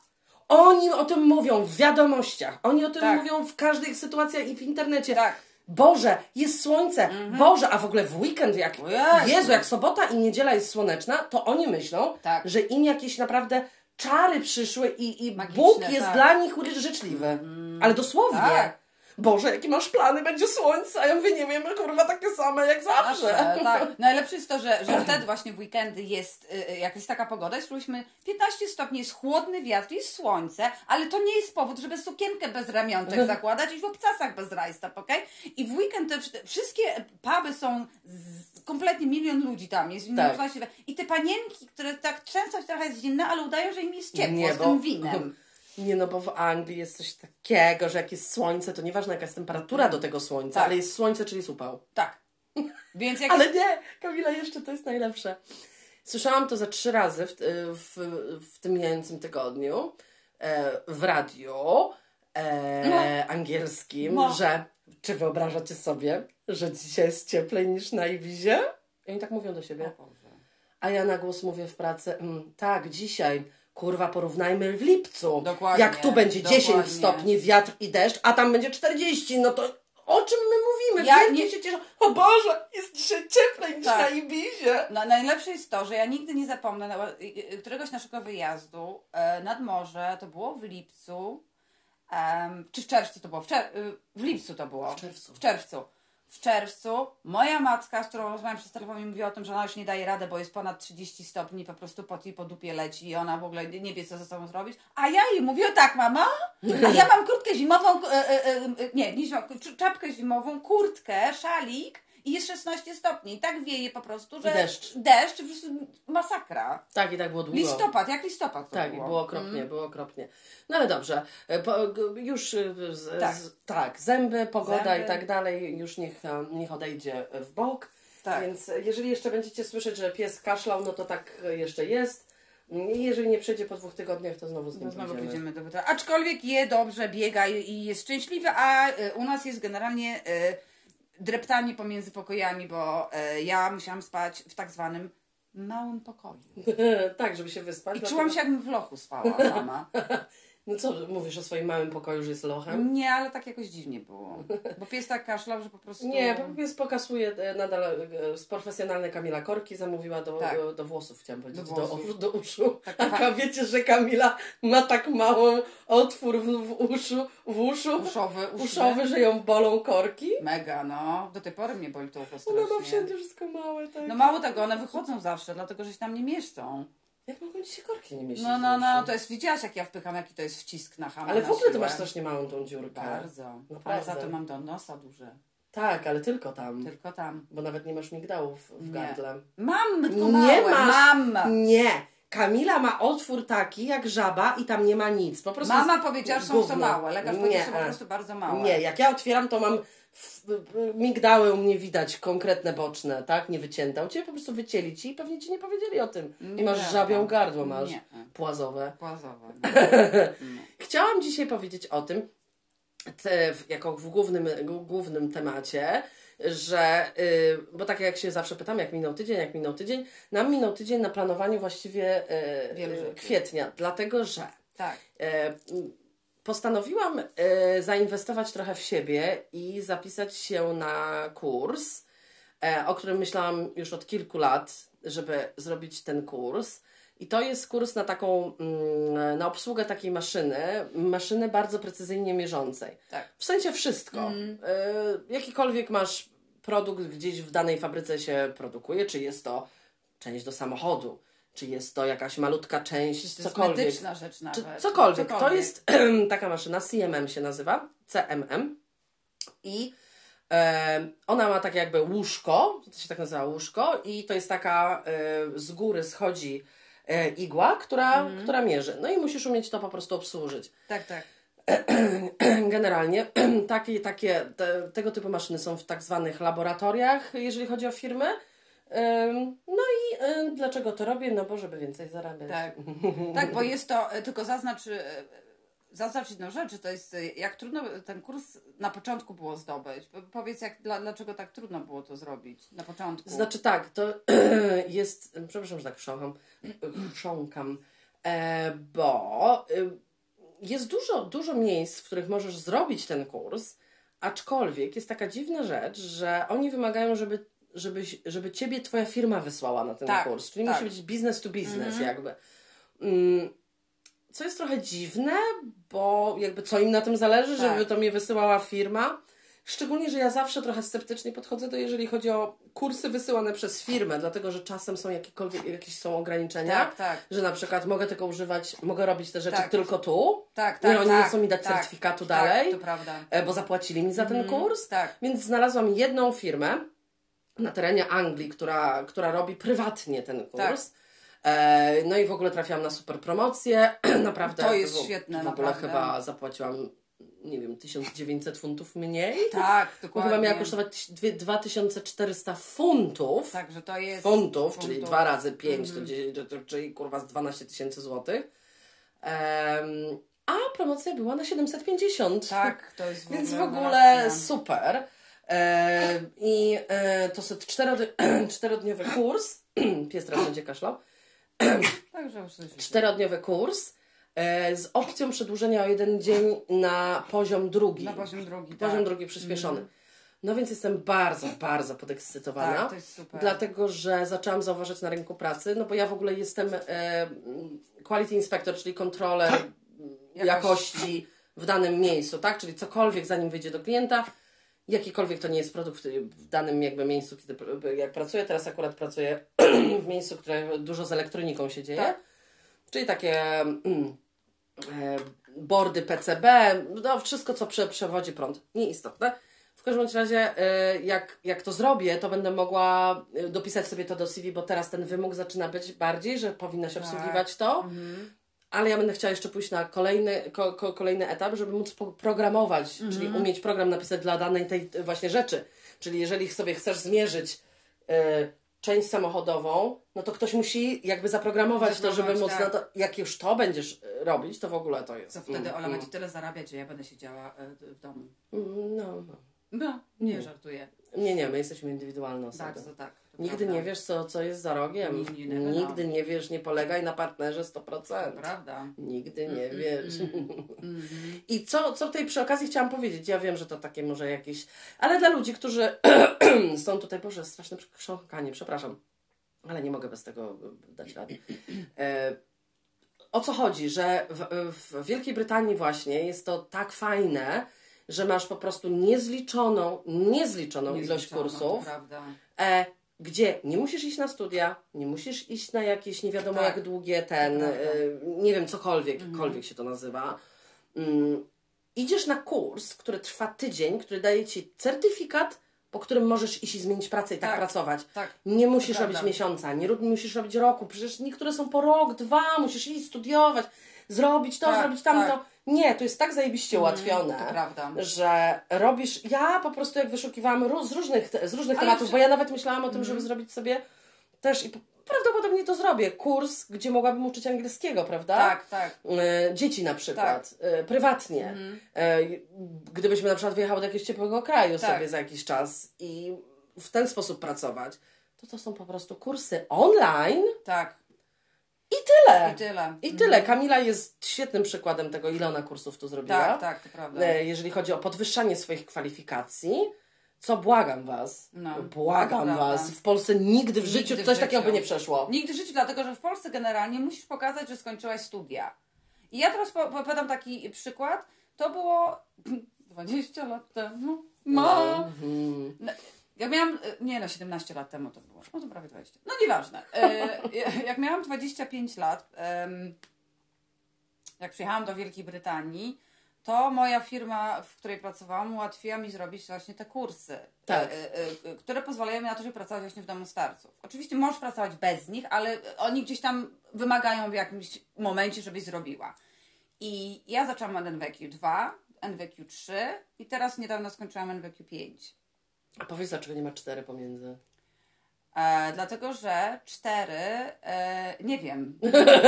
Oni o tym mówią w wiadomościach. Oni o tym Tak. mówią w każdej sytuacji i w internecie. Tak. Boże, jest słońce. Boże, a w ogóle w weekend, jak Jezu. Jezu, jak sobota i niedziela jest słoneczna, to oni myślą, Tak. że im jakieś naprawdę czary przyszły i, i Magiczne, Bóg jest tak. dla nich życzliwy. Ale dosłownie. Tak. Boże, jakie masz plany? Będzie słońce, a ja mówię, nie wiem, kurwa, takie same jak zawsze. Zawsze, <laughs> tak. Najlepsze jest to, że, że wtedy właśnie w weekendy jest, y, y, jak jest taka pogoda, jest spróbujmy 15 stopni, jest chłodny wiatr, jest słońce, ale to nie jest powód, żeby sukienkę bez ramionczek <laughs> zakładać i w obcasach bez rajstop, okej? I w weekend te, wsz- wszystkie puby są z, kompletnie milion ludzi tam jest. Tak. Tak. I te panienki, które tak często trochę jest zimne, ale udają, że im jest ciepło Nie, z bo- tym winem. <laughs> Nie, no bo w Anglii jest coś takiego, że jak jest słońce, to nieważne jaka jest temperatura do tego słońca, Tak. ale jest słońce, czyli jest upał. Tak. <laughs> Więc jak Ale nie, Kamila, jeszcze to jest najlepsze. Słyszałam to za trzy razy w, w, w tym mijającym tygodniu e, w radiu e, angielskim, No. że czy wyobrażacie sobie, że dzisiaj jest cieplej niż na Ibizie? I oni tak mówią do siebie. A ja na głos mówię w pracy, mm, tak, dzisiaj, kurwa, porównajmy w lipcu. Dokładnie, Jak tu będzie 10 dokładnie. stopni, wiatr i deszcz, a tam będzie 40, no to o czym my mówimy? Ja Wielkie nie- się cieszą. O Boże, jest dzisiaj cieplej niż Tak. na Ibizie. No, najlepsze jest to, że ja nigdy nie zapomnę y, któregoś naszego wyjazdu e, nad morze, to było w lipcu, czy w czerwcu to było? W, czer- w lipcu to było. W czerwcu. W czerwcu. W czerwcu moja matka, z którą rozmawiam przez telefon, mi mówi o tym, że ona już nie daje rady, bo jest ponad 30 stopni, po prostu pot jej po dupie leci i ona w ogóle nie wie, co ze sobą zrobić. A ja jej mówię, tak, mama, a ja mam kurtkę zimową, e, e, e, nie, nie czapkę zimową, kurtkę, szalik i jest 16 stopni. I tak wieje po prostu, że I deszcz. deszcz, po prostu masakra. Tak, i tak było długo. Listopad, jak listopad to Tak, było. było okropnie, było okropnie. No ale dobrze, e, po, już e, z, Tak. z, tak, zęby, pogoda Zęby. i tak dalej, już niech, e, niech odejdzie w bok. Tak. Więc jeżeli jeszcze będziecie słyszeć, że pies kaszlał, no to tak jeszcze jest. I jeżeli nie przejdzie po dwóch tygodniach, to znowu z nim No znowu pójdziemy. pójdziemy do. Aczkolwiek je dobrze, biega i jest szczęśliwy, a u nas jest generalnie dreptanie pomiędzy pokojami, bo y, ja musiałam spać w tak zwanym małym pokoju. <laughs> tak, żeby się wyspać. I dlatego- czułam się jakbym w lochu spała sama. <laughs> No co, mówisz o swoim małym pokoju, że jest lochem? Nie, ale tak jakoś dziwnie było. Bo pies tak kaszlał, że po prostu... Nie, bo pies pokasuje e, nadal e, z profesjonalne Kamila Korki zamówiła do, Tak. do, do włosów, chciałam powiedzieć, Do do, włosów. do, uszu. Tak, A tak. wiecie, że Kamila ma tak mały otwór w, w uszu, w uszu, Uszowy, uszny. uszowy, że ją bolą korki? Mega, no. Do tej pory mnie boli to ucho Ona strasznie. ma wszędzie wszystko małe, tak. No mało tego, one wychodzą zawsze, dlatego że się tam nie mieszczą. Jak mogą ci się korki nie mieścić No, no, no, to jest, widziałaś jak ja wpycham, jaki to jest wcisk na hamę Ale w ogóle siłę. masz strasznie małą tą dziurkę. Bardzo. Ale Naprawdę. za to mam do nosa duże. Tak, ale tylko tam. Tylko tam. Bo nawet nie masz migdałów w Nie. gardle. Mam, tylko Nie małe. masz. Mam. Nie! Kamila ma otwór taki jak żaba i tam nie ma nic. Po prostu Mama powiedziała, że są za małe. Lekarz powiedział, że są po prostu bardzo małe. Nie, jak ja otwieram, to mam migdały u mnie widać, konkretne boczne, tak? Nie wycięte. U Ciebie po prostu wycięli Ci i pewnie Ci nie powiedzieli o tym. I masz żabią gardło, masz Nie. płazowe. Płazowe. <laughs> Chciałam dzisiaj powiedzieć o tym, te, jako w głównym, głównym temacie, że, y, bo tak jak się zawsze pytam, jak minął tydzień, jak minął tydzień, nam minął tydzień na planowaniu właściwie y, kwietnia, dlatego że tak. postanowiłam zainwestować trochę w siebie i zapisać się na kurs, o którym myślałam już od kilku lat, żeby zrobić ten kurs. I to jest kurs na taką, mm, na obsługę takiej maszyny, maszyny bardzo precyzyjnie mierzącej. Tak. W sensie wszystko. Mm. jakikolwiek masz produkt gdzieś w danej fabryce się produkuje, czy jest to część do samochodu, czy jest to jakaś malutka część, cokolwiek. medyczna rzecz nawet. Czy cokolwiek. cokolwiek. To jest <clears throat> taka maszyna, CMM się nazywa, CMM. I e, ona ma takie jakby łóżko, to się tak nazywa łóżko, i to jest taka e, z góry schodzi igła, która, mm. która mierzy. No i musisz umieć to po prostu obsłużyć. Tak, tak. <clears throat> Generalnie <clears throat> takie, takie te, tego typu maszyny są w tak zwanych laboratoriach, jeżeli chodzi o firmy. No i dlaczego to robię? No bo żeby więcej zarabiać. Tak, <laughs> tak bo jest to, e, tylko zaznacz, e, zaznacz jedną rzecz, to jest e, jak trudno ten kurs na początku było zdobyć. Powiedz, jak, dlaczego tak trudno było to zrobić na początku? Znaczy tak, to <clears throat> jest, przepraszam, że tak chrząkam, <clears throat> chrząkam, bo jest dużo, dużo miejsc, w których możesz zrobić ten kurs, aczkolwiek jest taka dziwna rzecz, że oni wymagają, żeby, żeby, żeby ciebie twoja firma wysłała na ten tak, kurs. Czyli tak. musi być business to business mhm. jakby. Co jest trochę dziwne, bo jakby co im na tym zależy, tak. żeby to mnie wysyłała firma. Szczególnie, że ja zawsze trochę sceptycznie podchodzę do, jeżeli chodzi o kursy wysyłane przez firmę, dlatego że czasem są jakiekolwiek, jakieś są ograniczenia, tak, tak. że na przykład mogę tylko używać, mogę robić te rzeczy tak. tylko tu, tak, tak, nie, oni tak, nie chcą mi dać tak, certyfikatu tak, dalej, to prawda. E, bo zapłacili mi za ten mm, kurs, tak. więc znalazłam jedną firmę na terenie Anglii, która, która robi prywatnie ten kurs. E, no i w ogóle trafiłam na super promocję. <clears throat> Naprawdę. To jest świetne. W ogóle naprawdę. chyba zapłaciłam nie wiem, 1900 funtów mniej. Tak, <laughs> dokładnie. Chyba miała kosztować 2400 funtów. Także to jest. Funtów, funtów. czyli 2 razy 5, mm. to, to, czyli kurwa z 12 tysięcy złotych. Um, a promocja była na 750. Tak, to jest w <laughs> Więc w ogóle super. E, I e, to jest <clears throat> czterodniowy kurs. <clears throat> Pies teraz będzie kaszlał. <clears throat> Czterodniowy kurs E, z opcją przedłużenia o jeden dzień na poziom drugi. Na poziom drugi, Poziom tak. drugi przyspieszony. Mm. No więc jestem bardzo, bardzo podekscytowana. Tak, to jest super. Dlatego, że zaczęłam zauważyć na rynku pracy, no bo ja w ogóle jestem e, quality inspector, czyli kontroler <laughs> jakości. jakości w danym miejscu, tak? Czyli cokolwiek zanim wyjdzie do klienta, jakikolwiek to nie jest produkt w danym jakby miejscu, kiedy jak pracuję. Teraz akurat pracuję <clears throat> w miejscu, które dużo z elektroniką się dzieje. Tak. Czyli takie mm, E, bordy PCB, no wszystko co prze, przewodzi prąd. Nieistotne. W każdym razie, e, jak, jak to zrobię, to będę mogła e, dopisać sobie to do CV, bo teraz ten wymóg zaczyna być bardziej, że powinna się tak. obsługiwać to. Mhm. Ale ja będę chciała jeszcze pójść na kolejny, ko, ko, kolejny etap, żeby móc programować, mhm. czyli umieć program napisać dla danej tej właśnie rzeczy. Czyli jeżeli sobie chcesz zmierzyć część samochodową, no to ktoś musi jakby zaprogramować to, żeby móc tak. na to, jak już to będziesz e, robić, to w ogóle to jest. To wtedy mm, Ola mm. będzie tyle zarabiać, że ja będę siedziała e, w domu. Mm, no, no. No, nie mm. żartuję. Nie, nie, my jesteśmy indywidualne osoby. Tak, to tak. Nigdy prawda. nie wiesz, co, co jest za rogiem. Nigdy, nie, Nigdy nie wiesz, nie polegaj na partnerze 100%. To prawda. Nigdy nie mm, wiesz. Mm, <laughs> I co, co tej przy okazji chciałam powiedzieć? Ja wiem, że to takie może jakieś... Ale dla ludzi, którzy <clears throat> są tutaj, Boże, straszne krząkanie, przepraszam. Ale nie mogę bez tego dać rady. E, o co chodzi? Że w, w Wielkiej Brytanii właśnie jest to tak fajne, że masz po prostu niezliczoną, niezliczoną ilość kursów, e, gdzie nie musisz iść na studia, nie musisz iść na jakieś nie wiadomo tak. jak długie ten, e, nie wiem, cokolwiek, mhm. się to nazywa. Mm, idziesz na kurs, który trwa tydzień, który daje ci certyfikat, po którym możesz iść i zmienić pracę i tak, tak pracować. Tak, nie musisz robić miesiąca, nie musisz robić roku, przecież niektóre są po rok, dwa, musisz iść studiować, zrobić to, tak, zrobić tamto. Tak. Nie, to jest tak zajebiście mm, ułatwione, że robisz. Ja po prostu jak wyszukiwałam z różnych, z różnych tematów, bo ja nawet myślałam o tym, żeby mm. zrobić sobie też i prawdopodobnie to zrobię. Kurs, gdzie mogłabym uczyć angielskiego, prawda? Tak, tak. E, dzieci na przykład, e, prywatnie. Mhm. E, gdybyśmy na przykład wyjechały do jakiegoś ciepłego kraju Tak. sobie za jakiś czas i w ten sposób pracować, to to są po prostu kursy online Tak. I tyle. I tyle. I tyle. Kamila jest świetnym przykładem tego, ile ona kursów tu zrobiła. Tak, tak, to prawda. E, Jeżeli chodzi o podwyższanie swoich kwalifikacji, co błagam Was, No, błagam. Was, w Polsce nigdy w Nigdy życiu w coś takiego życiu. by nie przeszło. Nigdy w życiu, dlatego że w Polsce generalnie musisz pokazać, że skończyłaś studia. I ja teraz po- podam taki przykład. To było 20 lat temu. Ma. Mhm. Jak miałam, e, nie no, 17 lat temu to było, no to prawie 20. No nieważne. E, <laughs> jak miałam 25 lat, jak przyjechałam do Wielkiej Brytanii, to moja firma, w której pracowałam, ułatwiła mi zrobić właśnie te kursy, Tak. e, e, które pozwalają mi na to, żeby pracować właśnie w domu starców. Oczywiście możesz pracować bez nich, ale oni gdzieś tam wymagają w jakimś momencie, żebyś zrobiła. I ja zaczęłam od NWQ 2, NWQ 3 i teraz niedawno skończyłam NWQ 5. A powiedz, dlaczego nie ma cztery pomiędzy? E, dlatego, że cztery, e, nie wiem,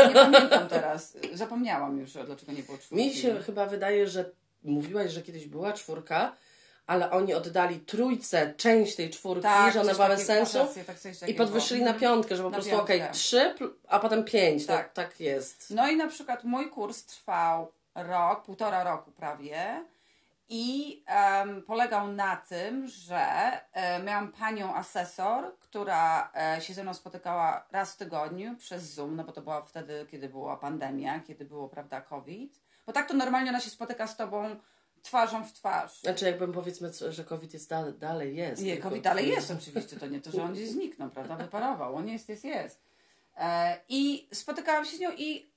nie pamiętam teraz, zapomniałam już, dlaczego nie było czwórki. Mi się chyba wydaje, że mówiłaś, że kiedyś była czwórka, ale oni oddali trójce część tej czwórki, tak, że ona była bez sensu. rację, tak, I podwyższyli na piątkę, że po Na prostu piątkę. okej, trzy, a potem pięć. Tak. Tak. tak jest. No i na przykład mój kurs trwał rok, półtora roku prawie i em, polegał na tym, że e, miałam panią asesor, która e, się ze mną spotykała raz w tygodniu przez Zoom, no bo to była wtedy, kiedy była pandemia, kiedy było, prawda, COVID. Bo tak to normalnie ona się spotyka z tobą twarzą w twarz. Znaczy jakbym powiedzmy, że COVID jest da- dalej jest. Nie, tylko- COVID dalej jest oczywiście, to nie to, że on gdzieś zniknął, prawda, wyparował, on jest, jest, jest. E, I spotykałam się z nią i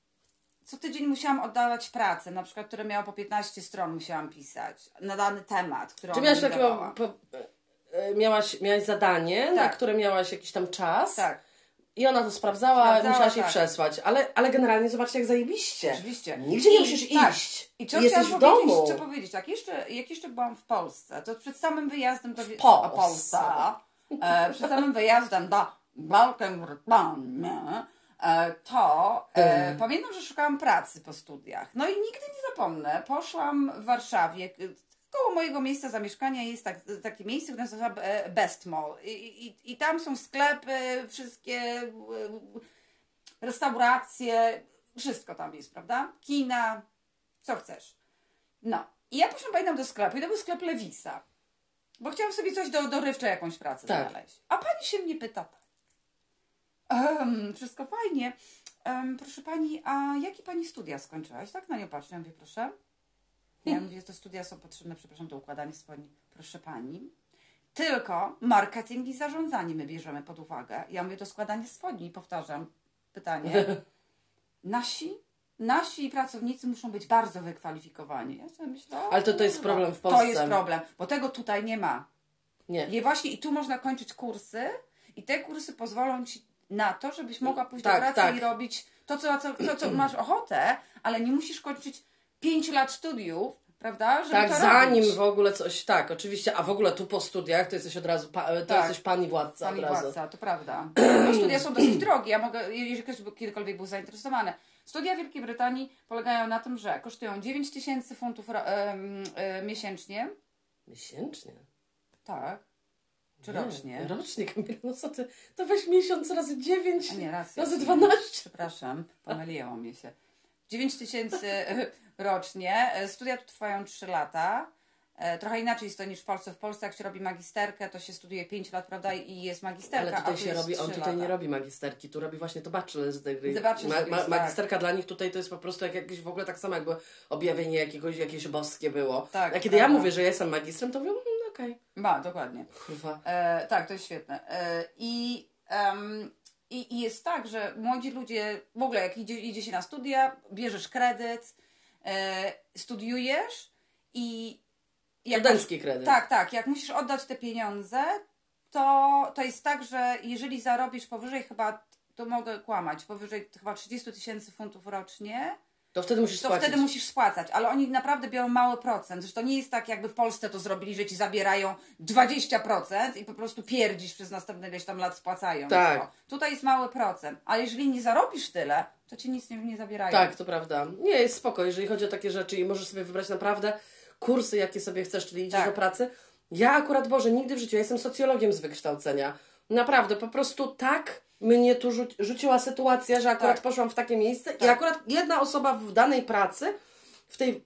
co tydzień musiałam oddawać pracę, na przykład, które miała po 15 stron musiałam pisać, na dany temat, który Czy miałaś mi takiego, po, e, miałaś, miałaś zadanie, na Tak. które miałaś jakiś tam czas Tak, i ona to sprawdzała, Sprawdzała, musiałaś jej tak. przesłać, ale, ale generalnie zobaczcie jak zajebiście. oczywiście. Nigdzie nie I- musisz tak. iść. I co Jesteś w powiedzieć, domu. Co powiedzieć, jak jeszcze, jak jeszcze byłam w Polsce, to przed samym wyjazdem do Polsce. a Polsce e, przed samym wyjazdem do Wielkiej Brytanii, to e, pamiętam, że szukałam pracy po studiach. No i nigdy nie zapomnę, poszłam w Warszawie, koło mojego miejsca zamieszkania jest tak, takie miejsce, które nazywa e, Best Mall. I, i, I tam są sklepy, wszystkie e, restauracje, wszystko tam jest, prawda? Kina, co chcesz. No. I ja poszłam, pamiętam, do sklepu i to był sklep Lewisa. Bo chciałam sobie coś do dorywcze, jakąś pracę Tak. znaleźć. A pani się mnie pyta tak. Um, wszystko fajnie. Em, proszę pani, a jakie pani studia skończyłaś? Tak na nią patrzę. Ja mówię, proszę. Ja mówię, te studia są potrzebne, przepraszam, do układania spodni. Proszę pani. Tylko marketing i zarządzanie my bierzemy pod uwagę. Ja mówię, to składanie spodni. Powtarzam pytanie. <laughs> Nasi, nasi pracownicy muszą być bardzo wykwalifikowani. Ja sobie myślę, Ale to- to jest kurwa, problem w To Polsce. jest problem, bo tego tutaj nie ma. Nie. I właśnie i tu można kończyć kursy i te kursy pozwolą ci na to, żebyś mogła pójść Tak, do pracy tak. i robić to co, co, to, co masz ochotę, ale nie musisz kończyć 5 lat studiów, prawda? Żeby Tak, zanim robić. w ogóle coś, tak, oczywiście, a w ogóle tu po studiach to jesteś od razu, pa, to Tak. jesteś pani władca Pani od razu. władca, to prawda. <clears throat> No, studia są dosyć drogie, ja mogę, jeżeli ktoś by kiedykolwiek był zainteresowany. Studia w Wielkiej Brytanii polegają na tym, że kosztują 9 tysięcy funtów em, e, miesięcznie. Miesięcznie? Tak. Czy Nie, rocznie? Rocznie, Kamila, no co ty, to weź miesiąc razy dziewięć, A nie, racja. razy dwanaście. Przepraszam, pomyliło mi się. 9 tysięcy <laughs> rocznie. E, Studia tu trwają 3 lata. E, Trochę inaczej jest to niż w Polsce. W Polsce jak się robi magisterkę, to się studiuje 5 lat, prawda? I jest magisterka. Ale tutaj tu się robi, on 3 tutaj nie lata. robi magisterki, tu robi właśnie to bachelor's degree. The bachelor's tak. magisterka dla nich tutaj to jest po prostu jak jakieś w ogóle tak samo jakby objawienie jakiegoś, jakieś boskie było. Tak, A kiedy ja prawda. mówię, że ja jestem magistrem, to mówię, okej, Ma, dokładnie. kurwa. E, tak, to jest świetne. E, I, em, i, I jest tak, że młodzi ludzie, w ogóle jak idzie, idzie się na studia, bierzesz kredyt, e, studiujesz i jak Studencki kredyt. Tak, tak. Jak musisz oddać te pieniądze, to, to jest tak, że jeżeli zarobisz powyżej chyba, to mogę kłamać, powyżej chyba 30 tysięcy funtów rocznie, to wtedy musisz to spłacić. wtedy musisz spłacać, ale oni naprawdę biorą mały procent. Zresztą nie jest tak, jakby w Polsce to zrobili, że ci zabierają 20% i po prostu pierdzisz przez następne ileś tam lat spłacając Tak. to. Tutaj jest mały procent, ale jeżeli nie zarobisz tyle, to ci nic nie, nie zabierają. Tak, to prawda. Nie, jest spoko, jeżeli chodzi o takie rzeczy i możesz sobie wybrać naprawdę kursy, jakie sobie chcesz, czyli idziesz Tak. do pracy. Ja akurat, Boże, nigdy w życiu, ja jestem socjologiem z wykształcenia. Naprawdę, po prostu tak mnie tu rzu- rzuciła sytuacja, że akurat Tak. poszłam w takie miejsce i Tak. akurat jedna osoba w danej pracy, w tej,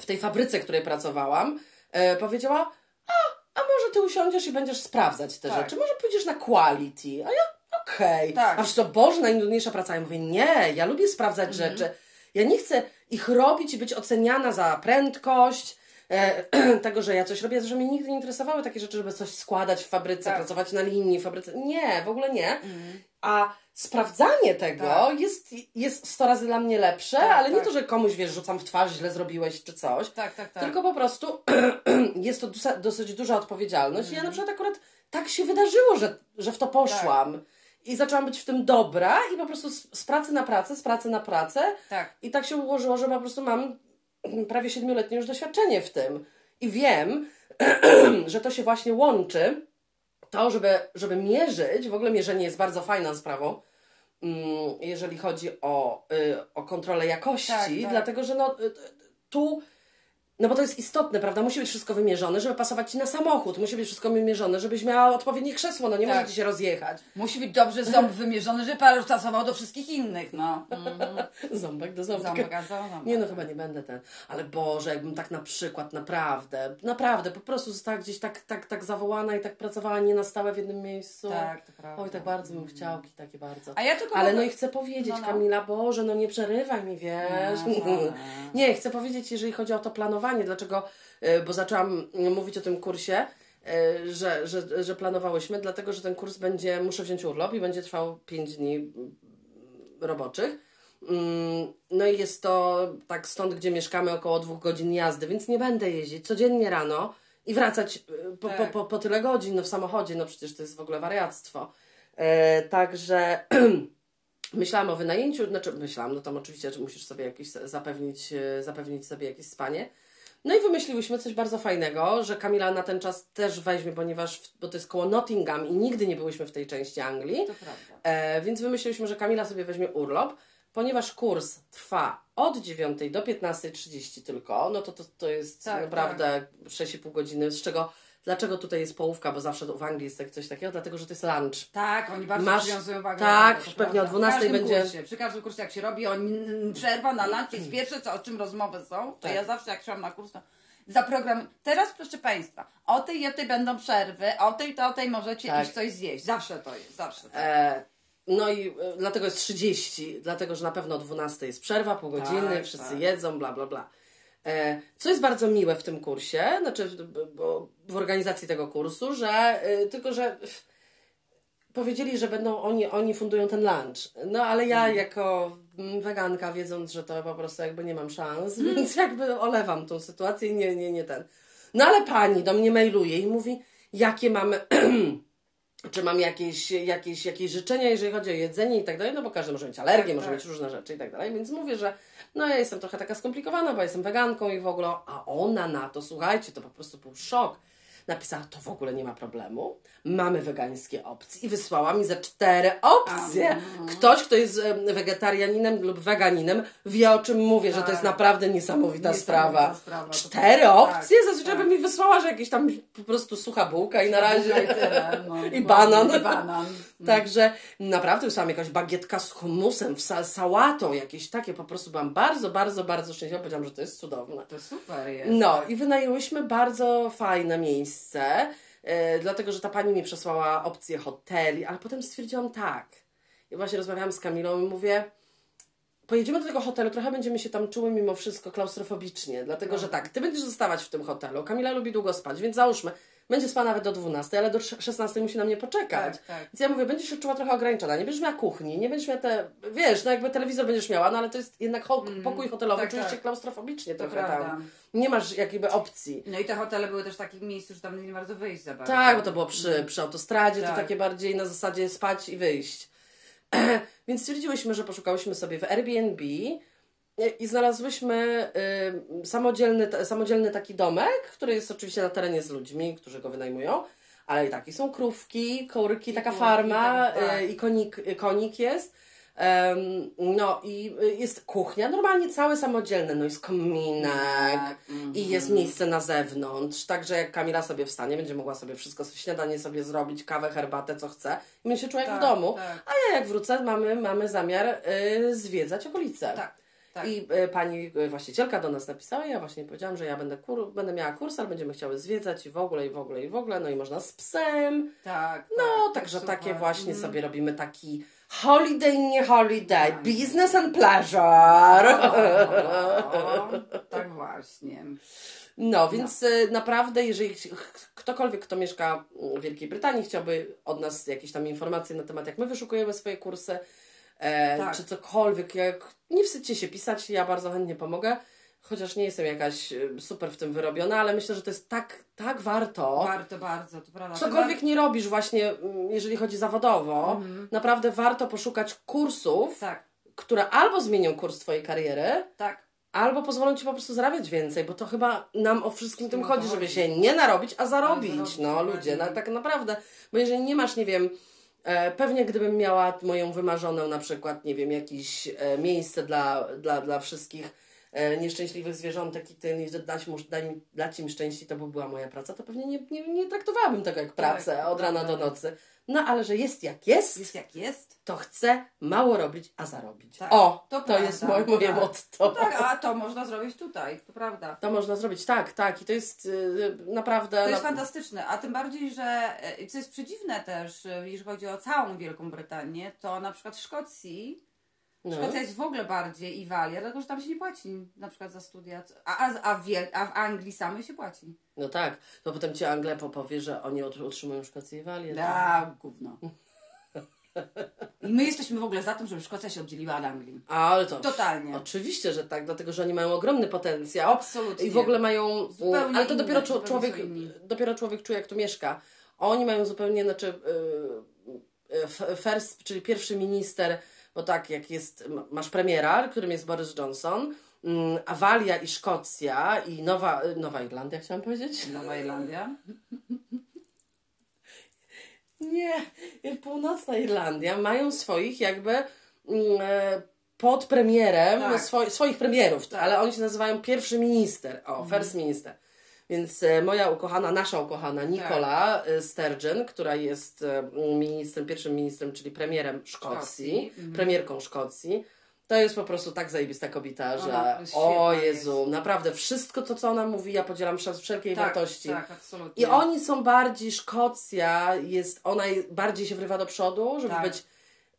w tej fabryce, w której pracowałam, e, powiedziała, a, a może ty usiądziesz i będziesz sprawdzać te Tak. rzeczy, może pójdziesz na quality, a ja okej. Tak. A wiesz co, Boże, najnudniejsza praca. Ja mówię, nie, ja lubię sprawdzać Mhm. rzeczy. Ja nie chcę ich robić i być oceniana za prędkość, <clears throat> tego, że ja coś robię, że mnie nigdy nie interesowały takie rzeczy, żeby coś składać w fabryce, Tak. pracować na linii w fabryce. Nie, w ogóle nie. A sprawdzanie tego Tak. jest, jest 100 razy dla mnie lepsze, Tak, ale nie tak. to, że komuś, wiesz, rzucam w twarz, źle zrobiłeś czy coś. Tak, tak, tak. Tylko po prostu <clears throat> jest to dosyć duża odpowiedzialność. I Mhm. ja na przykład akurat tak się wydarzyło, że, że w to poszłam. I zaczęłam być w tym dobra i po prostu z, z pracy na pracę, z pracy na pracę. Tak. I tak się ułożyło, że po prostu mam prawie siedmioletnie już doświadczenie w tym. I wiem, <clears throat> że to się właśnie łączy. To, żeby, żeby mierzyć, w ogóle mierzenie jest bardzo fajną sprawą, mm, jeżeli chodzi o, y, o kontrolę jakości, Tak, tak. dlatego że no, y, tu no bo to jest istotne, prawda? Musi być wszystko wymierzone, żeby pasować Ci na samochód. Musi być wszystko wymierzone, żebyś miała odpowiednie krzesło, no nie Tak. może Ci się rozjechać. Musi być dobrze ząb <laughs> wymierzony, żeby parę stosował do wszystkich innych, no. <laughs> Ząbek do ząbka. Ząbek, a ząbek. Nie no, chyba nie będę ten. Ale Boże, jakbym tak na przykład, naprawdę, naprawdę, po prostu została gdzieś tak, tak, tak zawołana i tak pracowała nie na stałe w jednym miejscu. Tak, to prawda. Oj, tak bardzo bym chciał, takie bardzo. A ja tylko Ale mogę- no i chcę powiedzieć, No, no. Kamila, Boże, no nie przerywaj mi, wiesz. No. <laughs> Nie, chcę powiedzieć, jeżeli chodzi o to planowanie, dlaczego, y, bo zaczęłam mówić o tym kursie, y, że, że, że planowałyśmy, dlatego, że ten kurs będzie, muszę wziąć urlop i będzie trwał 5 dni mm, roboczych. Mm, No i jest to tak stąd, gdzie mieszkamy, około dwóch godzin jazdy, więc nie będę jeździć codziennie rano i wracać y, po, po, Tak. po, po tyle godzin no w samochodzie, no przecież to jest w ogóle wariactwo. E, także <clears throat> myślałam o wynajęciu, znaczy myślałam, no tam oczywiście, że musisz sobie jakieś zapewnić, e, zapewnić sobie jakieś spanie. No i wymyśliłyśmy coś bardzo fajnego, że Kamila na ten czas też weźmie, ponieważ, w- bo to jest koło Nottingham i nigdy nie byłyśmy w tej części Anglii. To prawda. E, więc wymyśliliśmy, że Kamila sobie weźmie urlop, ponieważ kurs trwa od 9 do 15.30 tylko, no to to, to jest Tak, naprawdę 6,5 godziny, z czego, dlaczego tutaj jest połówka, bo zawsze w Anglii jest tak- coś takiego, dlatego, że to jest lunch. Tak, oni bardzo Masz- przywiązują wagę. tak, to pewnie o prawda. 12 w każdym będzie- Kursie, przy każdym kursie, jak się robi, oni przerwa na lunch jest pierwsze, co, o czym rozmowy są. To Tak. ja zawsze, jak szłam na kurs, to za program. Teraz, proszę Państwa, o tej i o tej będą przerwy, o tej to o tej możecie Tak. iść coś zjeść. Zawsze to jest, zawsze. To. E, no i e, dlatego jest 30, dlatego, że na pewno o 12 jest przerwa, pół godziny, Tak, wszyscy tak. jedzą, bla, bla, bla. E, co jest bardzo miłe w tym kursie, znaczy w- bo w organizacji tego kursu, że e, tylko, że powiedzieli, że będą oni, oni fundują ten lunch. No ale ja Mhm. jako weganka, wiedząc, że to po prostu jakby nie mam szans, Mhm. więc jakby olewam tą sytuację i nie, nie, nie ten. No ale pani do mnie mailuje i mówi, jakie mamy <clears throat> czy mam jakieś, jakieś, jakieś życzenia, jeżeli chodzi o jedzenie i tak dalej, no bo każdy może mieć alergię, Tak, może tak. mieć różne rzeczy i tak dalej, więc mówię, że no ja jestem trochę taka skomplikowana, bo jestem weganką i w ogóle, a ona na to, słuchajcie, to po prostu był szok. Napisała, to w ogóle nie ma problemu, mamy wegańskie opcje i wysłała mi ze cztery opcje. Ktoś, kto jest em, wegetarianinem lub weganinem, wie o czym mówię, że to jest Tak. naprawdę niesamowita, Niesamowita sprawa. sprawa, to Cztery tak, opcje? Zazwyczaj tak. by mi wysłała, że jakieś tam po prostu sucha bułka i na razie... No, <laughs> I banan. I banan. <laughs> Także naprawdę wysłałam jakaś bagietka z sa- sałatą, jakieś takie. Po prostu byłam bardzo, bardzo, bardzo szczęśliwa. Powiedziałam, że to jest cudowne. To super jest. No i wynajęłyśmy bardzo fajne miejsce, e, dlatego że ta pani mi przesłała opcję hoteli, ale potem stwierdziłam tak. I właśnie rozmawiałam z Kamilą i mówię, pojedziemy do tego hotelu, trochę będziemy się tam czuły mimo wszystko klaustrofobicznie, dlatego że tak, ty będziesz zostawać w tym hotelu, Kamila lubi długo spać, więc załóżmy, będzie spała nawet do 12, ale do 16 musi na mnie poczekać. Tak, tak. Więc ja mówię, będziesz się czuła trochę ograniczona, nie będziesz miała kuchni, nie będziesz miała te, wiesz, no jakby telewizor będziesz miała, no ale to jest jednak ho- pokój hotelowy, tak, czujesz tak. się klaustrofobicznie To trochę prawda. tam. Nie masz jakby opcji. No i te hotele były też w takim miejscu, że tam nie bardzo wyjść za bardzo. Tak, bo to było przy, przy autostradzie, to Tak. takie bardziej na zasadzie spać i wyjść. <clears throat> Więc stwierdziłyśmy, że poszukałyśmy sobie w Airbnb i znalazłyśmy y, samodzielny, samodzielny taki domek, który jest oczywiście na terenie z ludźmi, którzy go wynajmują, ale i taki są krówki, kurki, taka farma tak, tak. Y, i konik, y, konik jest. Um, no i jest kuchnia, normalnie całe samodzielne, no jest kominek tak, mm -hmm. i jest miejsce na zewnątrz, także jak Kamila sobie wstanie, będzie mogła sobie wszystko, śniadanie sobie zrobić, kawę, herbatę, co chce i my się czuje tak, w domu, tak. a ja jak wrócę, mamy, mamy zamiar y, zwiedzać okolice. Tak. Tak. I y, pani y, właścicielka do nas napisała, ja właśnie powiedziałam, że ja będę, kur, będę miała kurs, ale będziemy chciały zwiedzać i w ogóle, i w ogóle, i w ogóle, no i można z psem. Tak. No, tak, także takie właśnie mm. sobie robimy taki holiday, nie holiday, tak. business and pleasure. O, tak właśnie. No, więc no. naprawdę, jeżeli ktokolwiek, kto mieszka w Wielkiej Brytanii, chciałby od nas jakieś tam informacje na temat, jak my wyszukujemy swoje kursy, e, tak. czy cokolwiek, jak nie wstydźcie się pisać, ja bardzo chętnie pomogę. Chociaż nie jestem jakaś e, super w tym wyrobiona, ale myślę, że to jest tak, tak warto. Warto bardzo, to prawda. Cokolwiek nie robisz właśnie, mm, jeżeli chodzi zawodowo, mhm. naprawdę warto poszukać kursów, tak. które albo zmienią kurs Twojej kariery, tak. albo pozwolą Ci po prostu zarabiać więcej, bo to chyba nam o wszystkim tym chodzi, żeby się nie narobić, a zarobić. zarobić no ludzie, na, tak naprawdę. Bo jeżeli nie masz, nie wiem, pewnie gdybym miała moją wymarzoną na przykład, nie wiem, jakieś e, miejsce dla, dla, dla wszystkich e, nieszczęśliwych zwierzątek i ty dać, dać, dać im szczęście, to by była moja praca, to pewnie nie, nie, nie traktowałabym tego jak pracę tak, od rana do nocy. No ale że jest jak jest, jest jak jest, to chcę mało robić, a zarobić. Tak, o, to, to jest moje, moje tak. motto. Tak, a to można zrobić tutaj, to prawda. To można zrobić, tak, tak. I to jest y, naprawdę... To jest fantastyczne, a tym bardziej, że y, co jest przedziwne też, y, jeżeli chodzi o całą Wielką Brytanię, to na przykład w Szkocji no. Szkocja jest w ogóle bardziej i walia, dlatego że tam się nie płaci na przykład za studia, a, a, a, w, a w Anglii samej się płaci. No tak, to potem ci Angle powie, że oni utrzymują Szkocję i walię. Tak, gówno. I my jesteśmy w ogóle za tym, żeby Szkocja się oddzieliła od Anglii. Ale to. Totalnie. Oczywiście, że tak, dlatego że oni mają ogromny potencjał. Absolutnie. I w ogóle mają. Zupełnie ale to inne, dopiero człowiek, dopiero człowiek czuje, jak tu mieszka. Oni mają zupełnie, znaczy, yy, first, czyli pierwszy minister bo tak, jak jest, masz premiera, którym jest Boris Johnson, mm, Awalia i Szkocja i Nowa, Nowa Irlandia, chciałam powiedzieć. Nowa Irlandia? Nie, północna Irlandia mają swoich jakby mm, e, pod premierem, tak. swo, swoich premierów, tak. ale oni się nazywają pierwszy minister, o, mhm. first minister. Więc e, moja ukochana, nasza ukochana Nicola tak. E, Sturgeon, która jest e, ministrem, pierwszym ministrem, czyli premierem Szkocji, Szkocji. Mhm. premierką Szkocji, to jest po prostu tak zajebista kobieta, że o Jezu, jest. naprawdę wszystko to, co ona mówi, ja podzielam wszelkiej tak, wartości. Tak, absolutnie. I oni są bardziej, Szkocja jest, ona bardziej się wrywa do przodu, żeby tak. być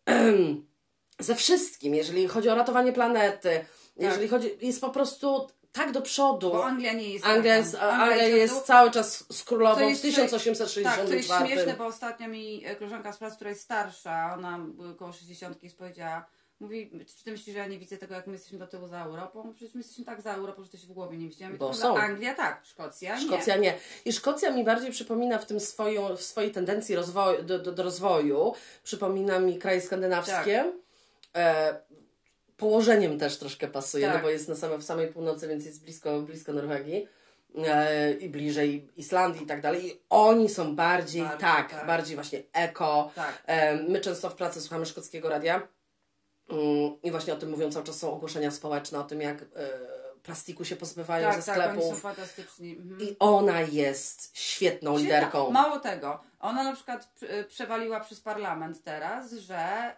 <clears throat> ze wszystkim, jeżeli chodzi o ratowanie planety, tak. jeżeli chodzi, jest po prostu tak do przodu. Bo Anglia nie jest. Anglia jest, Anglia, Anglia jest, jest cały czas z królową w 1864. Tak, to jest śmieszne, bo ostatnio mi e, koleżanka z pracy, która jest starsza, ona około 60 powiedziała, mówi, czy ty myślisz, że ja nie widzę tego, jak my jesteśmy do tyłu za Europą? Przecież my jesteśmy tak za Europą, że to się w głowie nie widziałem. Bo są. Anglia tak, Szkocja nie. Szkocja nie. I Szkocja mi bardziej przypomina w tym swoją, w swojej tendencji rozwoju, do, do, do rozwoju, przypomina mi kraje skandynawskie. Tak. E, położeniem też troszkę pasuje, no tak. no bo jest na same, w samej północy, więc jest blisko, blisko Norwegii e, i bliżej Islandii i tak dalej. I oni są bardziej, bardziej tak, tak, bardziej właśnie eko. Tak. E, my często w pracy słuchamy szkockiego radia mm, i właśnie o tym mówią cały czas są ogłoszenia społeczne, o tym jak e, plastiku się pozbywają tak, ze tak, sklepów. Oni są fantastyczni. Mhm. I ona jest świetną Świetna. liderką. Mało tego, ona na przykład przewaliła przez parlament teraz, że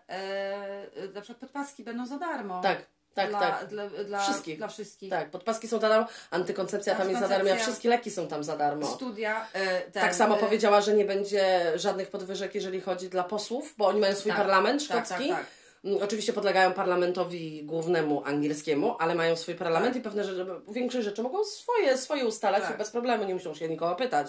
yy, na przykład podpaski będą za darmo. Tak. Tak, dla, tak. Dla, dla, wszystkich. dla wszystkich. Tak, podpaski są za darmo, antykoncepcja tam jest za darmo, a wszystkie leki są tam za darmo. Studia. Yy, ten, tak samo yy, powiedziała, że nie będzie żadnych podwyżek, jeżeli chodzi dla posłów, bo oni mają swój tak, parlament tak, szkocki. Tak, tak, tak. Mm, oczywiście podlegają parlamentowi głównemu angielskiemu, ale mają swój parlament tak. i pewne rzeczy, większość rzeczy mogą swoje, swoje ustalać tak. bez problemu, nie muszą się nikogo pytać.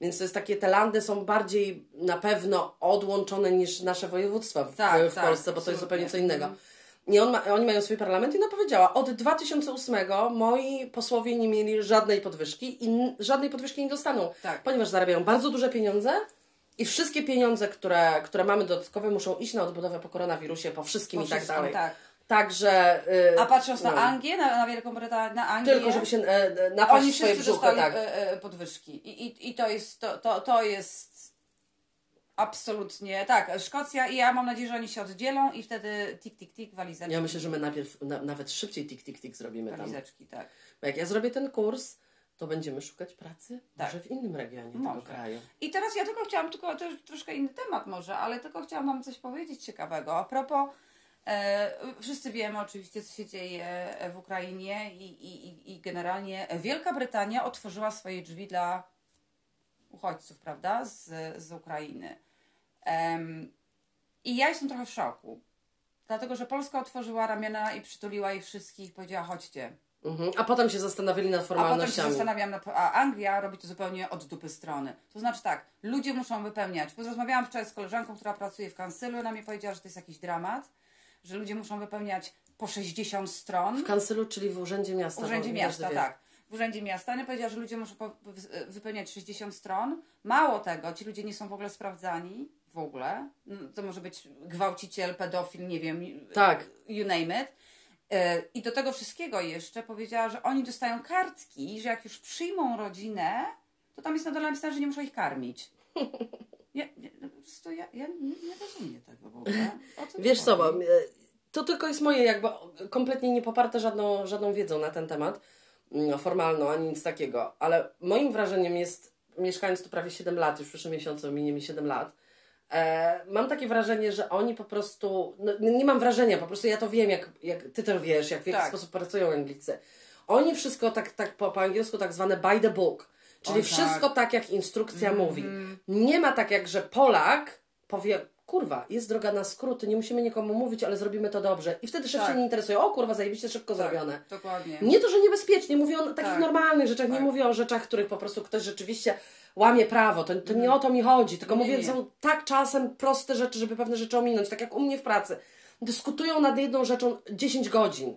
Więc to jest takie, te landy są bardziej na pewno odłączone niż nasze województwa w, tak, w tak, Polsce, bo to jest zupełnie co innego. Mhm. I on ma, oni mają swój parlament i ona powiedziała, od 2008 moi posłowie nie mieli żadnej podwyżki i żadnej podwyżki nie dostaną, tak. ponieważ zarabiają bardzo duże pieniądze i wszystkie pieniądze, które, które mamy dodatkowe, muszą iść na odbudowę po koronawirusie, po wszystkim po i tak dalej. Tak. Także. Yy, A patrząc no. na Anglię, na, na Wielką Brytanię, na Anglię. Tylko, żeby się e, napaść Oni swoje brzuchy, dostali tak. e, podwyżki. I, i, i to jest. To, to, to jest Absolutnie, tak. Szkocja i ja mam nadzieję, że oni się oddzielą i wtedy tik, tik, tik, walizeczki. Ja myślę, że my najpierw na, nawet szybciej tik, tik, tik zrobimy walizeczki, tam. tak. Bo jak ja zrobię ten kurs, to będziemy szukać pracy tak. może w innym regionie może. tego kraju. I teraz ja tylko chciałam, tylko to już troszkę inny temat może, ale tylko chciałam Wam coś powiedzieć ciekawego. A propos, e, wszyscy wiemy oczywiście, co się dzieje w Ukrainie i, i, i generalnie Wielka Brytania otworzyła swoje drzwi dla uchodźców, prawda, z, z Ukrainy. Um, I ja jestem trochę w szoku. Dlatego, że Polska otworzyła ramiona i przytuliła ich wszystkich, powiedziała chodźcie. Mhm. A potem się zastanawiali nad formalnościami. A potem się zastanawiam, nad, a Anglia robi to zupełnie od dupy strony. To znaczy tak, ludzie muszą wypełniać. Rozmawiałam wczoraj z koleżanką, która pracuje w kancylu, ona mi powiedziała, że to jest jakiś dramat, że ludzie muszą wypełniać po 60 stron. W kancylu, czyli w Urzędzie Miasta. W Urzędzie Miasta, tak. W Urzędzie Miasta. Ona powiedziała, że ludzie muszą wypełniać 60 stron. Mało tego, ci ludzie nie są w ogóle sprawdzani w ogóle. No, to może być gwałciciel, pedofil, nie wiem. Tak. You name it. E, I do tego wszystkiego jeszcze powiedziała, że oni dostają kartki, że jak już przyjmą rodzinę, to tam jest na dole napisane, że nie muszą ich karmić. <laughs> Ja, ja, ja, ja nie, rozumiem tego w ogóle. Wiesz co, e, to tylko jest moje jakby kompletnie niepoparte żadną, żadną wiedzą na ten temat mm, formalną, ani nic takiego, ale moim wrażeniem jest, mieszkając tu prawie 7 lat, już w przyszłym miesiącu minie mi 7 lat, mam takie wrażenie, że oni po prostu, no, nie mam wrażenia, po prostu ja to wiem, jak, jak ty to wiesz, jak w jaki tak. sposób pracują Anglicy. Oni wszystko tak, tak po, po angielsku tak zwane by the book, czyli wszystko tak. tak, jak instrukcja mm -hmm. mówi. Nie ma tak jak, że Polak powie, kurwa, jest droga na skróty, nie musimy nikomu mówić, ale zrobimy to dobrze. I wtedy szef tak. się nie interesuje, o kurwa, zajebiście szybko tak, zrobione. Dokładnie. Nie to, że niebezpiecznie, mówię o takich tak. normalnych rzeczach, nie tak. mówię o rzeczach, których po prostu ktoś rzeczywiście łamie prawo, to, to nie mhm. o to mi chodzi, tylko nie, mówię, nie. są tak czasem proste rzeczy, żeby pewne rzeczy ominąć, tak jak u mnie w pracy. Dyskutują nad jedną rzeczą 10 godzin.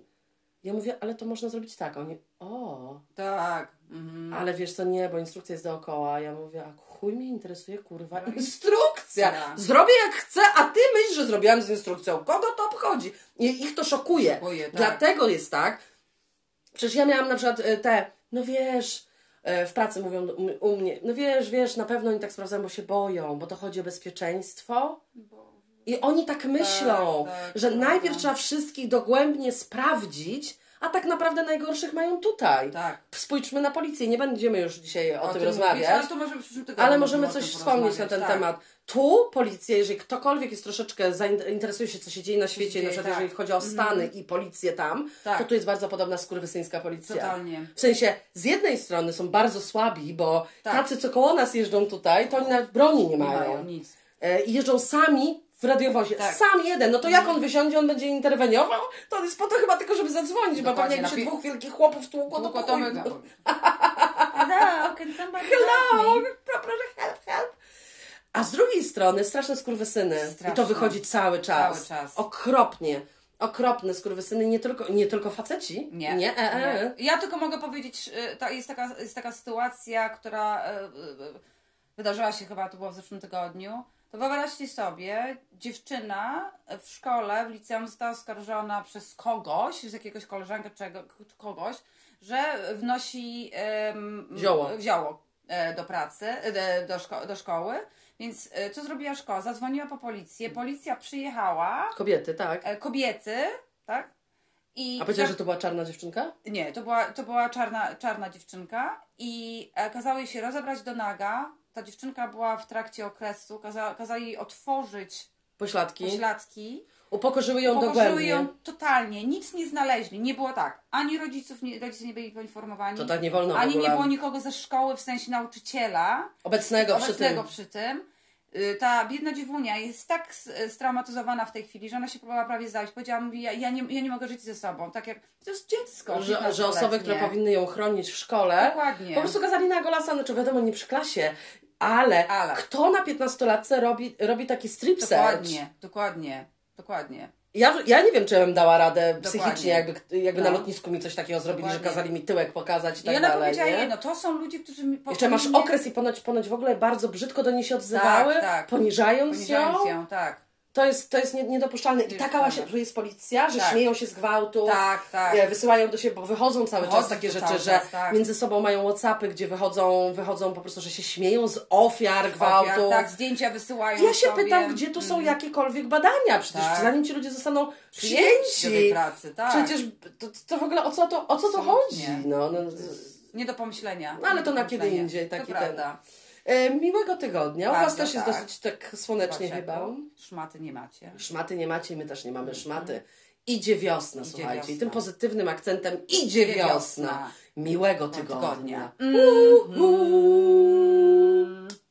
Ja mówię, ale to można zrobić tak. Oni, o. Tak. Mhm. Ale wiesz co, nie, bo instrukcja jest dookoła. Ja mówię, a chuj mnie interesuje, kurwa, no instrukcja. Ja. Zrobię jak chcę, a ty myślisz, że zrobiłam z instrukcją. Kogo to obchodzi? I ich to szokuje. szokuje tak. Dlatego jest tak. Przecież ja miałam na przykład e, te, no wiesz, E, w pracy mówią u mnie, no wiesz, wiesz, na pewno oni tak sprawdzają, bo się boją, bo to chodzi o bezpieczeństwo. I oni tak myślą, tak, tak, że tak, najpierw trzeba wszystkich dogłębnie sprawdzić, a tak naprawdę najgorszych mają tutaj. Tak. Spójrzmy na policję. Nie będziemy już dzisiaj o, o tym, tym rozmawiać. ale, możemy coś wspomnieć na ten tak. temat. Tu policja, jeżeli ktokolwiek jest troszeczkę zainteresuje się, co się dzieje na świecie, dzieje, na przykład tak. jeżeli chodzi o Stany mm. i policję tam, tak. to tu jest bardzo podobna skurwysyńska policja. Totalnie. W sensie, z jednej strony są bardzo słabi, bo tak. tacy, co koło nas jeżdżą tutaj, to oni nawet broni nie mają. Nie mają nic. E, I jeżdżą sami w radiowozie. Tak. Sam jeden. No to jak on wysiądzie, on będzie interweniował? To on jest po to chyba tylko, żeby zadzwonić, Dokładnie, bo pewnie jakby się dwóch wielkich chłopów tłukło, to to my... <laughs> Hello, can somebody Hello, proszę help, help. A z drugiej strony straszne skurwysyny. Straszne. I to wychodzi cały czas. Cały czas. Okropnie. Okropne skurwysyny, nie tylko, nie tylko faceci. Nie. nie, e, e. nie. Ja tylko mogę powiedzieć, y, jest taka, jest taka sytuacja, która y, wydarzyła się chyba, to było w zeszłym tygodniu to wyobraźcie sobie, dziewczyna w szkole, w liceum została oskarżona przez kogoś, z jakiegoś koleżanka czy kogoś, że wnosi um, zioło, zioło e, do pracy, e, do, szko do szkoły. Więc e, co zrobiła szkoła? Zadzwoniła po policję, policja przyjechała. Kobiety, tak. Kobiety, tak? I A powiedziałeś, że to była czarna dziewczynka? Nie, to była, to była czarna, czarna dziewczynka i kazało jej się rozebrać do naga, ta dziewczynka była w trakcie okresu, kaza, kazali jej otworzyć pośladki. pośladki. Upokorzyły ją Upokorzyły dogłębnie. ją totalnie. Nic nie znaleźli. Nie było tak. Ani rodziców, nie, rodzice nie byli poinformowani. To tak nie wolno Ani nie było nikogo ze szkoły, w sensie nauczyciela. Obecnego, obecnego przy tym. Przy tym. Y, ta biedna dziewunia jest tak straumatyzowana w tej chwili, że ona się próbowała prawie zajść. Powiedziała, mówi, ja, ja, nie, ja nie mogę żyć ze sobą. Tak jak, to jest dziecko. Że, że osoby, które powinny ją chronić w szkole, Dokładnie. po prostu kazali na golasa, znaczy wiadomo, nie przy klasie, ale, Ale. kto na 15-latce robi, robi taki strip dokładnie, search? Dokładnie, dokładnie. Ja, ja nie wiem, czy bym dała radę dokładnie. psychicznie, jakby, jakby no. na lotnisku mi coś takiego zrobili, dokładnie. że kazali mi tyłek pokazać i tak I ona dalej. powiedziała jedno, to są ludzie, którzy mi Jeszcze masz okres i ponoć, ponoć w ogóle bardzo brzydko do niej się odzywały, tak, tak. poniżając, poniżając ją. ją. tak. To jest, to jest nie- niedopuszczalne. I taka właśnie, tu jest policja, że Tak. śmieją się z gwałtu, Tak, tak. e, wysyłają do siebie, bo wychodzą cały Wychodzą czas takie rzeczy, cały że czas, tak. między sobą mają Whatsappy, gdzie wychodzą, wychodzą po prostu, że się śmieją z ofiar gwałtu. Ofiar, tak, zdjęcia wysyłają Ja się sobie. pytam, gdzie tu są jakiekolwiek badania? Przecież Tak. zanim ci ludzie zostaną Przyjęci pracy, tak. Przecież to, to w ogóle o co to, o co to Absolutnie. chodzi? No, no, Nie do pomyślenia. No, ale to na kiedy indziej, taki to ten- prawda. e, miłego tygodnia. U Was też jest tak. dosyć tak słonecznie chyba. Szmaty nie macie. Szmaty nie macie, my też nie mamy szmaty. Idzie wiosna, Idzie słuchajcie. I wiosna. tym pozytywnym akcentem idzie Idzie wiosna. wiosna. Miłego tygodnia. tygodnia. Mhm. Uhu.